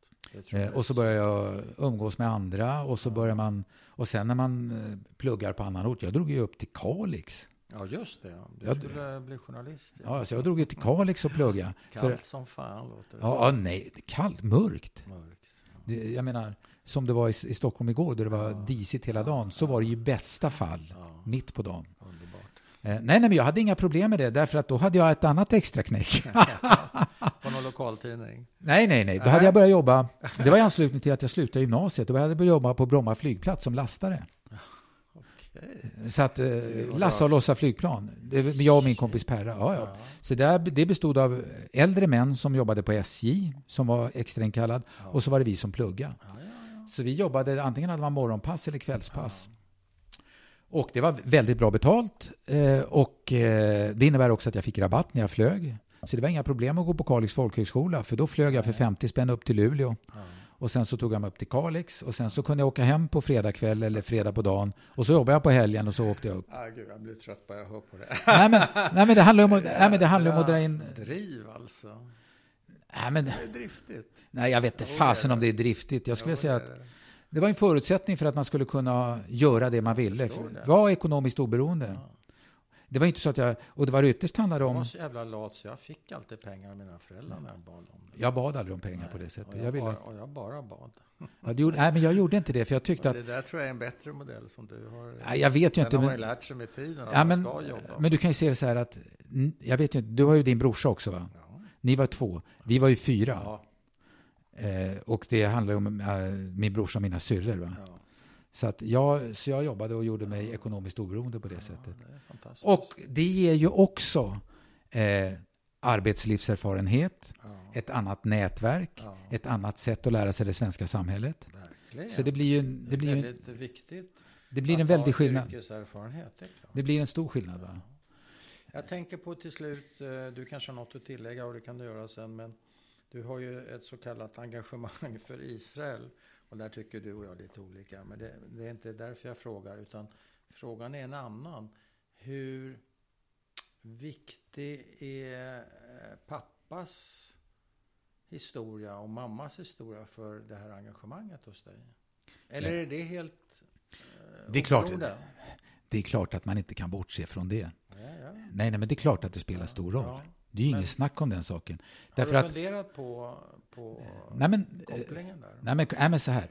Eh, jag och så börjar jag umgås med andra och så Ja. börjar man... Och sen när man eh, pluggar på annan ort. Jag drog ju upp till Kalix. Ja, just det. Ja. Du Ja, skulle bli journalist. Ja, alltså jag drog ju till Kalix och plugga. Kallt För, som fan låter det ja, ja, nej, kallt, mörkt. Mörkt. Ja. Det, jag menar, som det var i, i Stockholm igår, där det var Ja. disigt hela dagen, så var det ju i bästa fall Ja, mitt på dagen. underbart. Eh, nej, nej, men jag hade inga problem med det, därför att då hade jag ett annat extra knäck. Någon lokaltidning? nej, nej, nej, då hade jag börjat jobba. Det var i anslutning till att jag slutade gymnasiet. Då hade jag börjat jobba på Bromma flygplats som lastare. Så att eh, lassa och lossa flygplan. Det, jag och min kompis Perra. Ja, ja. Så där, det bestod av äldre män som jobbade på SJ, som var extrainkallad, och så var det vi som pluggade. Så vi jobbade, antingen hade man morgonpass eller kvällspass. Och det var väldigt bra betalt. Eh, och eh, det innebär också att jag fick rabatt när jag flög. Så det var inga problem att gå på Kalix folkhögskola, för då flög jag för 50 spänn upp till Luleå. Och sen så tog jag mig upp till Kalix och sen så kunde jag åka hem på fredag kväll eller fredag på dagen. Och så jobbade jag på helgen och så åkte jag upp. Ah, gud, jag blir trött bara jag hör på det. nej, men, nej men det handlar om att, nej, men det handlar om att dra in... Driv alltså. Nej, men, Det är driftigt. nej jag vet inte fasen om det är driftigt. Jag skulle Jo, säga att det. var en förutsättning för att man skulle kunna göra det man ville. förstår det. Var ekonomiskt oberoende. Ja. Det var inte så att jag... Och det var ytterst handlade Jag var om... så jävla lat så jag fick alltid pengar av mina föräldrar när jag bad om det. Jag bad aldrig om pengar på det sättet. jag, Jag ville, bara, och jag bara bad. ja, det gjorde, nej, men jag gjorde inte det, för jag tyckte Och att... det där tror jag är en bättre modell som du har. Nej, jag vet ju inte. har man ju lärt sig med tiden ja, men, ska jobba. men du kan ju se det så här att... Jag vet ju inte, du har ju din brorsa också va? ja. Ni var två. Vi var ju fyra. Ja, Eh, och det handlar ju om eh, min brorsa och mina syrror. Va? ja. Så, att jag, så jag jobbade och gjorde mig ekonomiskt oberoende på det sättet. det. Och det ger ju också eh, arbetslivserfarenhet, ja, ett annat nätverk, ja, ett annat sätt att lära sig det svenska samhället. verkligen. Så det blir ju det blir ju väldigt viktigt. det blir en väldig skillnad. Det. Det blir en stor skillnad. Va? Jag tänker på till slut, eh, du kanske har något att tillägga och det kan du göra sen, men du har ju ett så kallat engagemang för Israel och där tycker du och jag lite olika. Men det, det är inte därför jag frågar, utan frågan är en annan. Hur viktig är eh, pappas historia och mammas historia för det här engagemanget hos dig? Eller är det helt eh, Det är klart. Det är klart att man inte kan bortse från det. Ja, ja. Nej, nej men det är klart att det spelar stor roll. Det är ju inget snack om den saken. Har Därför du att, funderat på, på nej men, kopplingen där? nej, men, nej men så här.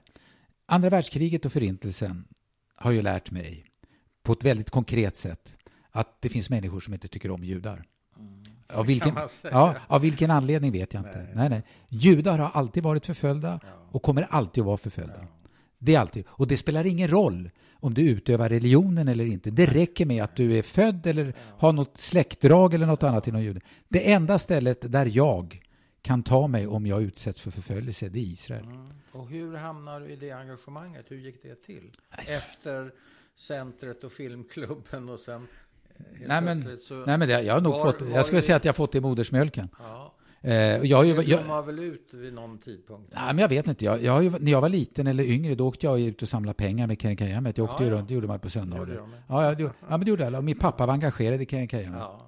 Andra världskriget och förintelsen har ju lärt mig på ett väldigt konkret sätt att det finns människor som inte tycker om judar. Mm. Av vilken, ja, av vilken anledning vet jag inte. Nej. Nej. Nej, Judar har alltid varit förföljda Ja. och kommer alltid att vara förföljda. Ja. Det är alltid. Och det spelar ingen roll om du utövar religionen eller inte. Det räcker med att du är född eller har något släktdrag eller något annat inom juden. Det enda stället där jag kan ta mig om jag utsätts för förföljelse, det är Israel. Mm. Och hur hamnar du i det engagemanget? Hur gick det till? Efter centret och filmklubben och sen eh, Nej, men- så... Nej, men det, jag har nog Var- fått, jag skulle säga att jag har fått det i modersmjölken. ja. Eh, jag, Det jag, blommar väl ut vid någon tidpunkt? Nej, men jag vet inte. Jag, jag när jag var liten eller yngre, då åkte jag ut och samlade pengar med Kerenkajamet. Jag åkte Ja, ju runt, det gjorde man på söndagar. jag. Ja, ja, det, ja, men det gjorde alla. Min pappa var engagerad i Kerenkajamet. Ja.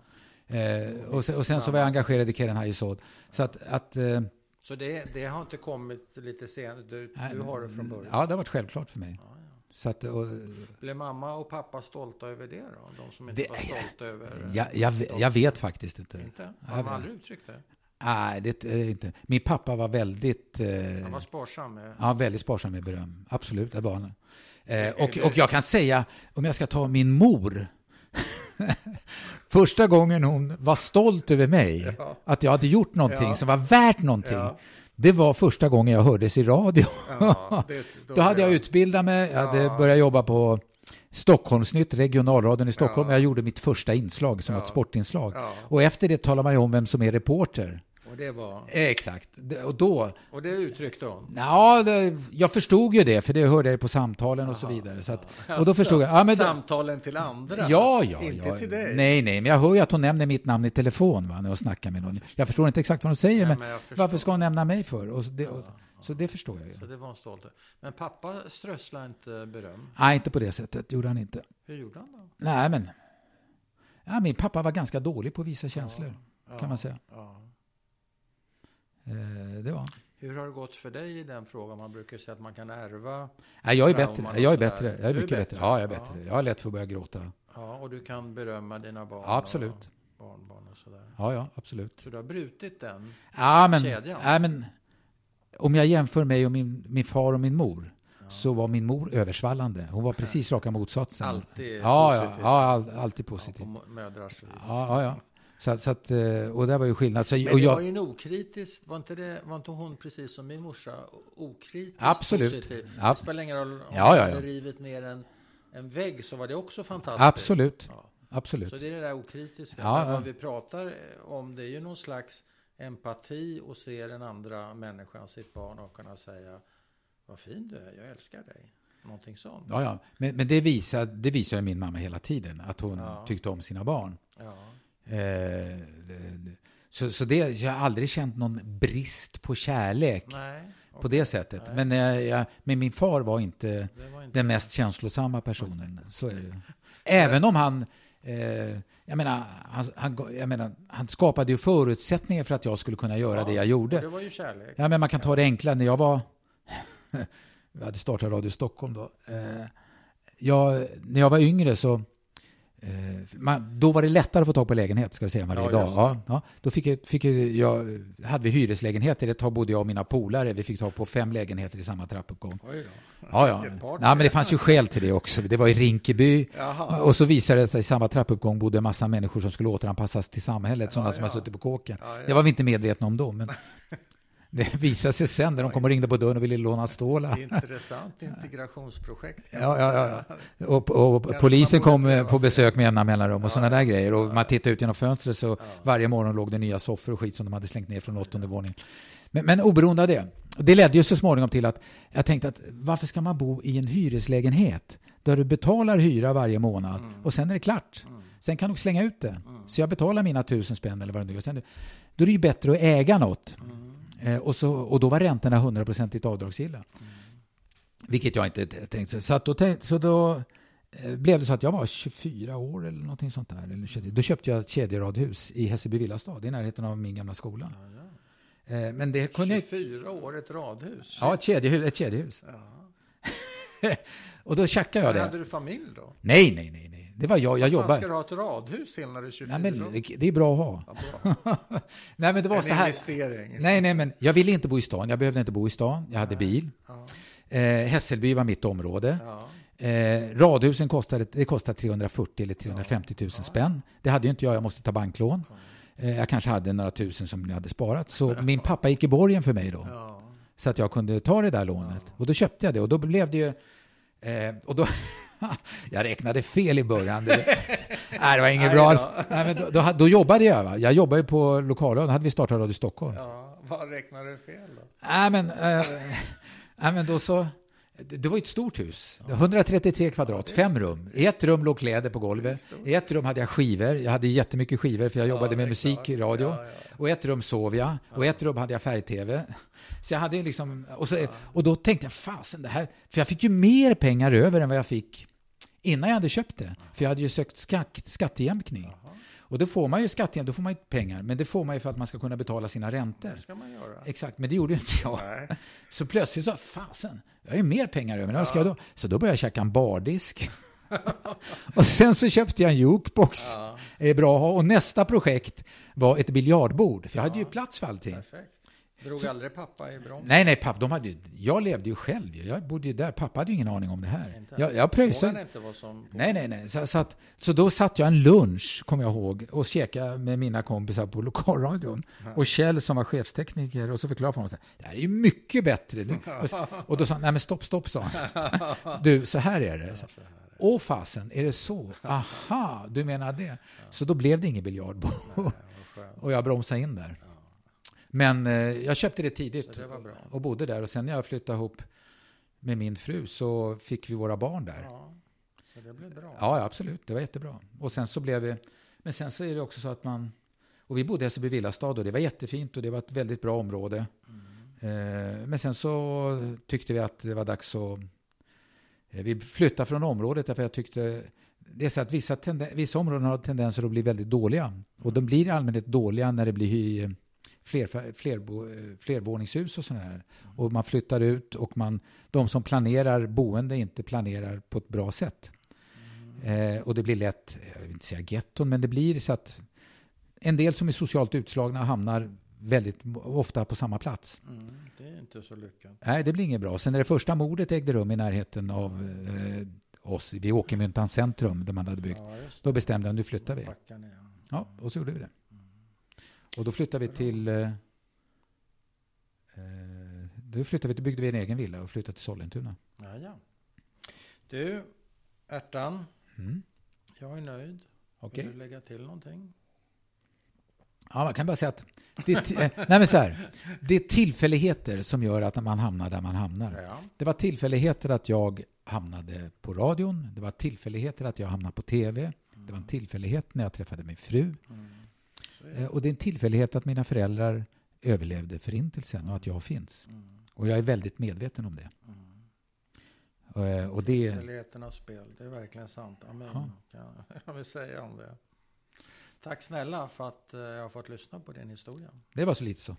Eh, och, sen, och sen så var jag engagerad i Keren Hayesod. Så att, att eh, Så det, det har inte kommit lite senare? Du, du har det från början? Ja, det har varit självklart för mig. Så att, och, Blev mamma och pappa stolta över det då? De som inte Det- var stolta över... jag, jag, jag vet faktiskt inte. Inte? Jag Har de aldrig uttryckt det? Nej, det är inte. Min pappa var väldigt, eh, Han var sparsam med... ja, väldigt sparsam med beröm. Absolut, det var han. Eh, och, och jag kan säga, om jag ska ta min mor. Första gången hon var stolt över mig, Ja. att jag hade gjort någonting Ja. som var värt någonting. Ja. Det var första gången jag hördes i radio. Det, Då hade jag utbildat mig, jag hade Ja. börjat jobba på Stockholmsnytt, regionalradion i Stockholm. Ja. Jag gjorde mitt första inslag som var ett sportinslag. Och efter det talar man ju om vem som är reporter. Och det var... Exakt. Det- Och då, Och det uttryckte hon? ja, jag förstod ju det, för det hörde jag på samtalen och så vidare. Så att, och då förstod jag. Ja, men Samtalen till andra? Ja, ja, Inte ja. till dig? Nej, nej, men jag hör ju att hon nämner mitt namn i telefon va, när hon snackar med någon. Jag förstår inte exakt vad hon säger, Nej, men, men varför ska hon nämna mig för? Och så, det, och, så det förstår jag ju. Så det var hon stolt över. Men pappa strösslade inte beröm. Nej, inte på det sättet, gjorde han inte. Hur gjorde han då? Nej, men... Ja, min pappa var ganska dålig på att visa känslor, Ja, kan man säga. Ja. Eh, det var. Hur har det gått för dig i den frågan? Man brukar säga att man kan ärva. Nej, jag är bättre. Jag är bättre. Jag är Du är mycket bättre. bättre? Ja, jag är Ja. bättre. Jag har lätt för att börja gråta. Ja, och du kan berömma dina barn Ja, absolut. och barnbarn och sådär. Ja, ja, absolut. Så du har brutit den? Ja, men, Kedjan. ja, men om jag jämför mig och min, min far och min mor så var min mor översvallande. Hon var precis raka motsatsen. Alltid ja, ja, positiv. ja, all, alltid Ja, positiv. på mo- mödrars vis. Ja, ja, ja. Så, så att, eh, och det var ju skillnad. Så, Men det jag, var ju en okritisk, var inte, det, var inte hon precis som min morsa okritiskt Absolut. positiv? Det spelar ingen roll om Ja, ja, ja. rivit ner en, en vägg så var det också fantastiskt. absolut, Ja. absolut. Så det är det där okritiska. Ja, vad vi pratar om det är ju någon slags empati och se den andra människan, sitt barn och kunna säga vad fin du är, jag älskar dig. Någonting sånt. Ja, ja. Men, men det, visar, det visar ju min mamma hela tiden, att hon Ja. tyckte om sina barn. Ja. Eh, så, så det, jag har aldrig känt någon brist på kärlek Nej, på det sättet. Nej. Men, eh, jag, men min far var inte var inte den mest känslosamma personen. Så är det. Även om han... Eh, jag, menar, han, han, jag menar, han skapade ju förutsättningar för att jag skulle kunna göra Ja, det jag gjorde. Det var ju kärlek. Ja, men man kan ta det enkla. När jag var... jag hade startat Radio Stockholm då. Eh, jag, när jag var yngre så... Eh, man, då var det lättare att få tag på lägenhet, ska vi säga, än vad det är idag. Ja, ja, då fick jag, fick jag, hade vi hyreslägenheter. Ett tag bodde jag och mina polare. Vi fick tag på fem lägenheter i samma trappuppgång. Oj då. Ja, ja. Nej, men det fanns ju skäl till det också. Det var i Rinkeby. Jaha. Och så visade det sig i samma trappuppgång bodde en massa människor som skulle återanpassas till samhället, sådana Ja, som har ja. suttit på kåken. Ja, ja. Det var vi inte medvetna om då, men det visade sig sen när de kom och ringde på dörren och ville låna stålar. Intressant integrationsprojekt. Ja, ja, ja. Och, och polisen kom på besök med jämna mellanrum och Ja, sådana där grejer. Och man tittade ut genom fönstret så varje morgon låg det nya soffor och skit som de hade slängt ner från åttonde våningen. Men, men oberoende av det. Det ledde ju så småningom till att jag tänkte att varför ska man bo i en hyreslägenhet där du betalar hyra varje månad Mm. och sen är det klart. Sen kan du slänga ut det. Så jag betalar mina tusen spänn eller vad det nu är. Då är det ju bättre att äga något. Mm. Eh, och, så, och då var räntorna hundraprocentigt avdragsgilla. Vilket jag inte tänkte. Så, att då, tänkte, så då eh, blev det så att jag var 24 år eller någonting sånt där. Eller 23. Då köpte jag ett kedjeradhus i Hässelby villastad i närheten av min gamla skola. Ja, ja. Eh, men det kunde jag... 24 år, ett radhus. Ja, ett kedjehus. Ett kedjehus. Ja. och då checkade jag det. hade du familj då? Nej, nej, nej. Det var jag. Jag fan ska du ha ett radhus till när du är 24? Nej, men det, det är bra att ha. Ja, bra. nej, men det var En så här. investering. Nej, nej, men jag ville inte bo i stan. Jag behövde inte bo i stan. Jag hade bil. Ja. Eh, Hässelby var mitt område. Ja. Eh, radhusen kostade, det kostade 340 eller 350 000 spänn. Det hade ju inte jag, jag måste ta banklån. Eh, jag kanske hade några tusen som jag hade sparat. Så min pappa gick i borgen för mig då. Så att jag kunde ta det där lånet. Och då köpte jag det och då blev det ju... Eh, och då... jag räknade fel i början. Det, nej, det var inget bra. Nej, men då, då, då jobbade jag. Va? Jag jobbade på lokalradion. Då hade vi startat Radio Stockholm. ja. Vad räknar du fel då? Nej, men, eh, nej, men då så... Det var ett stort hus. 133 kvadrat, fem rum. I ett rum låg kläder på golvet. I ett rum hade jag skivor. Jag hade jättemycket skivor för jag jobbade med musik i radio. Ja. Och i ett rum sov jag. Och i ett rum hade jag färg-tv. Så jag hade liksom... Och, så, och då tänkte jag, fasen det här... För jag fick ju mer pengar över än vad jag fick innan jag hade köpt det. För jag hade ju sökt skatt, skattejämkning. Och då får man ju skattejämkning, då får man ju pengar. Men det får man ju för att man ska kunna betala sina räntor. Det ska man göra. Exakt, men det gjorde ju inte jag. Nej. Så plötsligt så, fasen, jag har ju mer pengar över. Vad ska jag då? Så då började jag käka en bardisk. och sen så köpte jag en jukebox. Ja. Det är bra att ha. Och nästa projekt var ett biljardbord. För jag hade ju plats för allting. Perfekt. Drog aldrig pappa i broms? Nej, nej, pappa, de hade ju, jag levde ju själv. Jag bodde ju där. Pappa hade ju ingen aning om det här. Inte. Jag, jag pröjsade. inte vad som... Nej, nej, nej. Så, så, att, så då satt jag en lunch, kommer jag ihåg, och käkade med mina kompisar på lokalradion. Och Kjell som var chefstekniker, och så förklarade för honom, så här, det här är ju mycket bättre. Nu. Och, så- och då sa han, nej men stopp, stopp, sa han. Du, så här är det. Så, Åh fasen, är det så? Aha, du menar det? Så då blev det ingen biljardbord. Och jag bromsade in där. Men eh, jag köpte det tidigt det och bodde där. Och sen när jag flyttade ihop med min fru så fick vi våra barn där. Ja, det blev bra. Ja, absolut. Det var jättebra. Och sen så blev vi... Men sen så är det också så att man... Och vi bodde i Hässelby villastad och det var jättefint och det var ett väldigt bra område. Eh, men sen så tyckte vi att det var dags att... Eh, vi flyttade från området därför jag tyckte... Det är så att vissa, vissa områden har tendenser att bli väldigt dåliga. Och de blir i allmänhet dåliga när det blir fler, flerbo, eh, flervåningshus och sådär. Mm. Och man flyttar ut och man, de som planerar boende inte planerar på ett bra sätt. Eh, och det blir lätt, jag vill inte säga getton, men det blir så att en del som är socialt utslagna hamnar väldigt ofta på samma plats. Mm, det är inte så lyckat. Nej, det blir inget bra. Sen när det första mordet ägde rum i närheten av eh, oss, vid Åkermyntans centrum, där man hade byggt, Ja, då bestämde jag nu flyttar vi. Ja, och så gjorde vi det. Och då flyttade vi till... Eh, eh, då flyttade vi, då byggde vi en egen villa och flyttade till Sollentuna. Ja, ja. Du, Ärtan, Mm. jag är nöjd. Okej. Vill du lägga till någonting? Ja, man kan bara säga att det eh, nej men så här, det är tillfälligheter som gör att man hamnar där man hamnar. Ja. Det var tillfälligheter att jag hamnade på radion. Det var tillfälligheter att jag hamnade på tv. Det var en tillfällighet när jag träffade min fru. Mm. Eh. Och det är en tillfällighet att mina föräldrar överlevde förintelsen och att jag finns. Mm. Och jag är väldigt medveten om det. Eh, Och det Tillfälligheternas spel, det är verkligen sant. Amen, Ja. kan jag vill säga om det. Tack snälla för att eh, jag har fått lyssna på din historia. det var så lite så.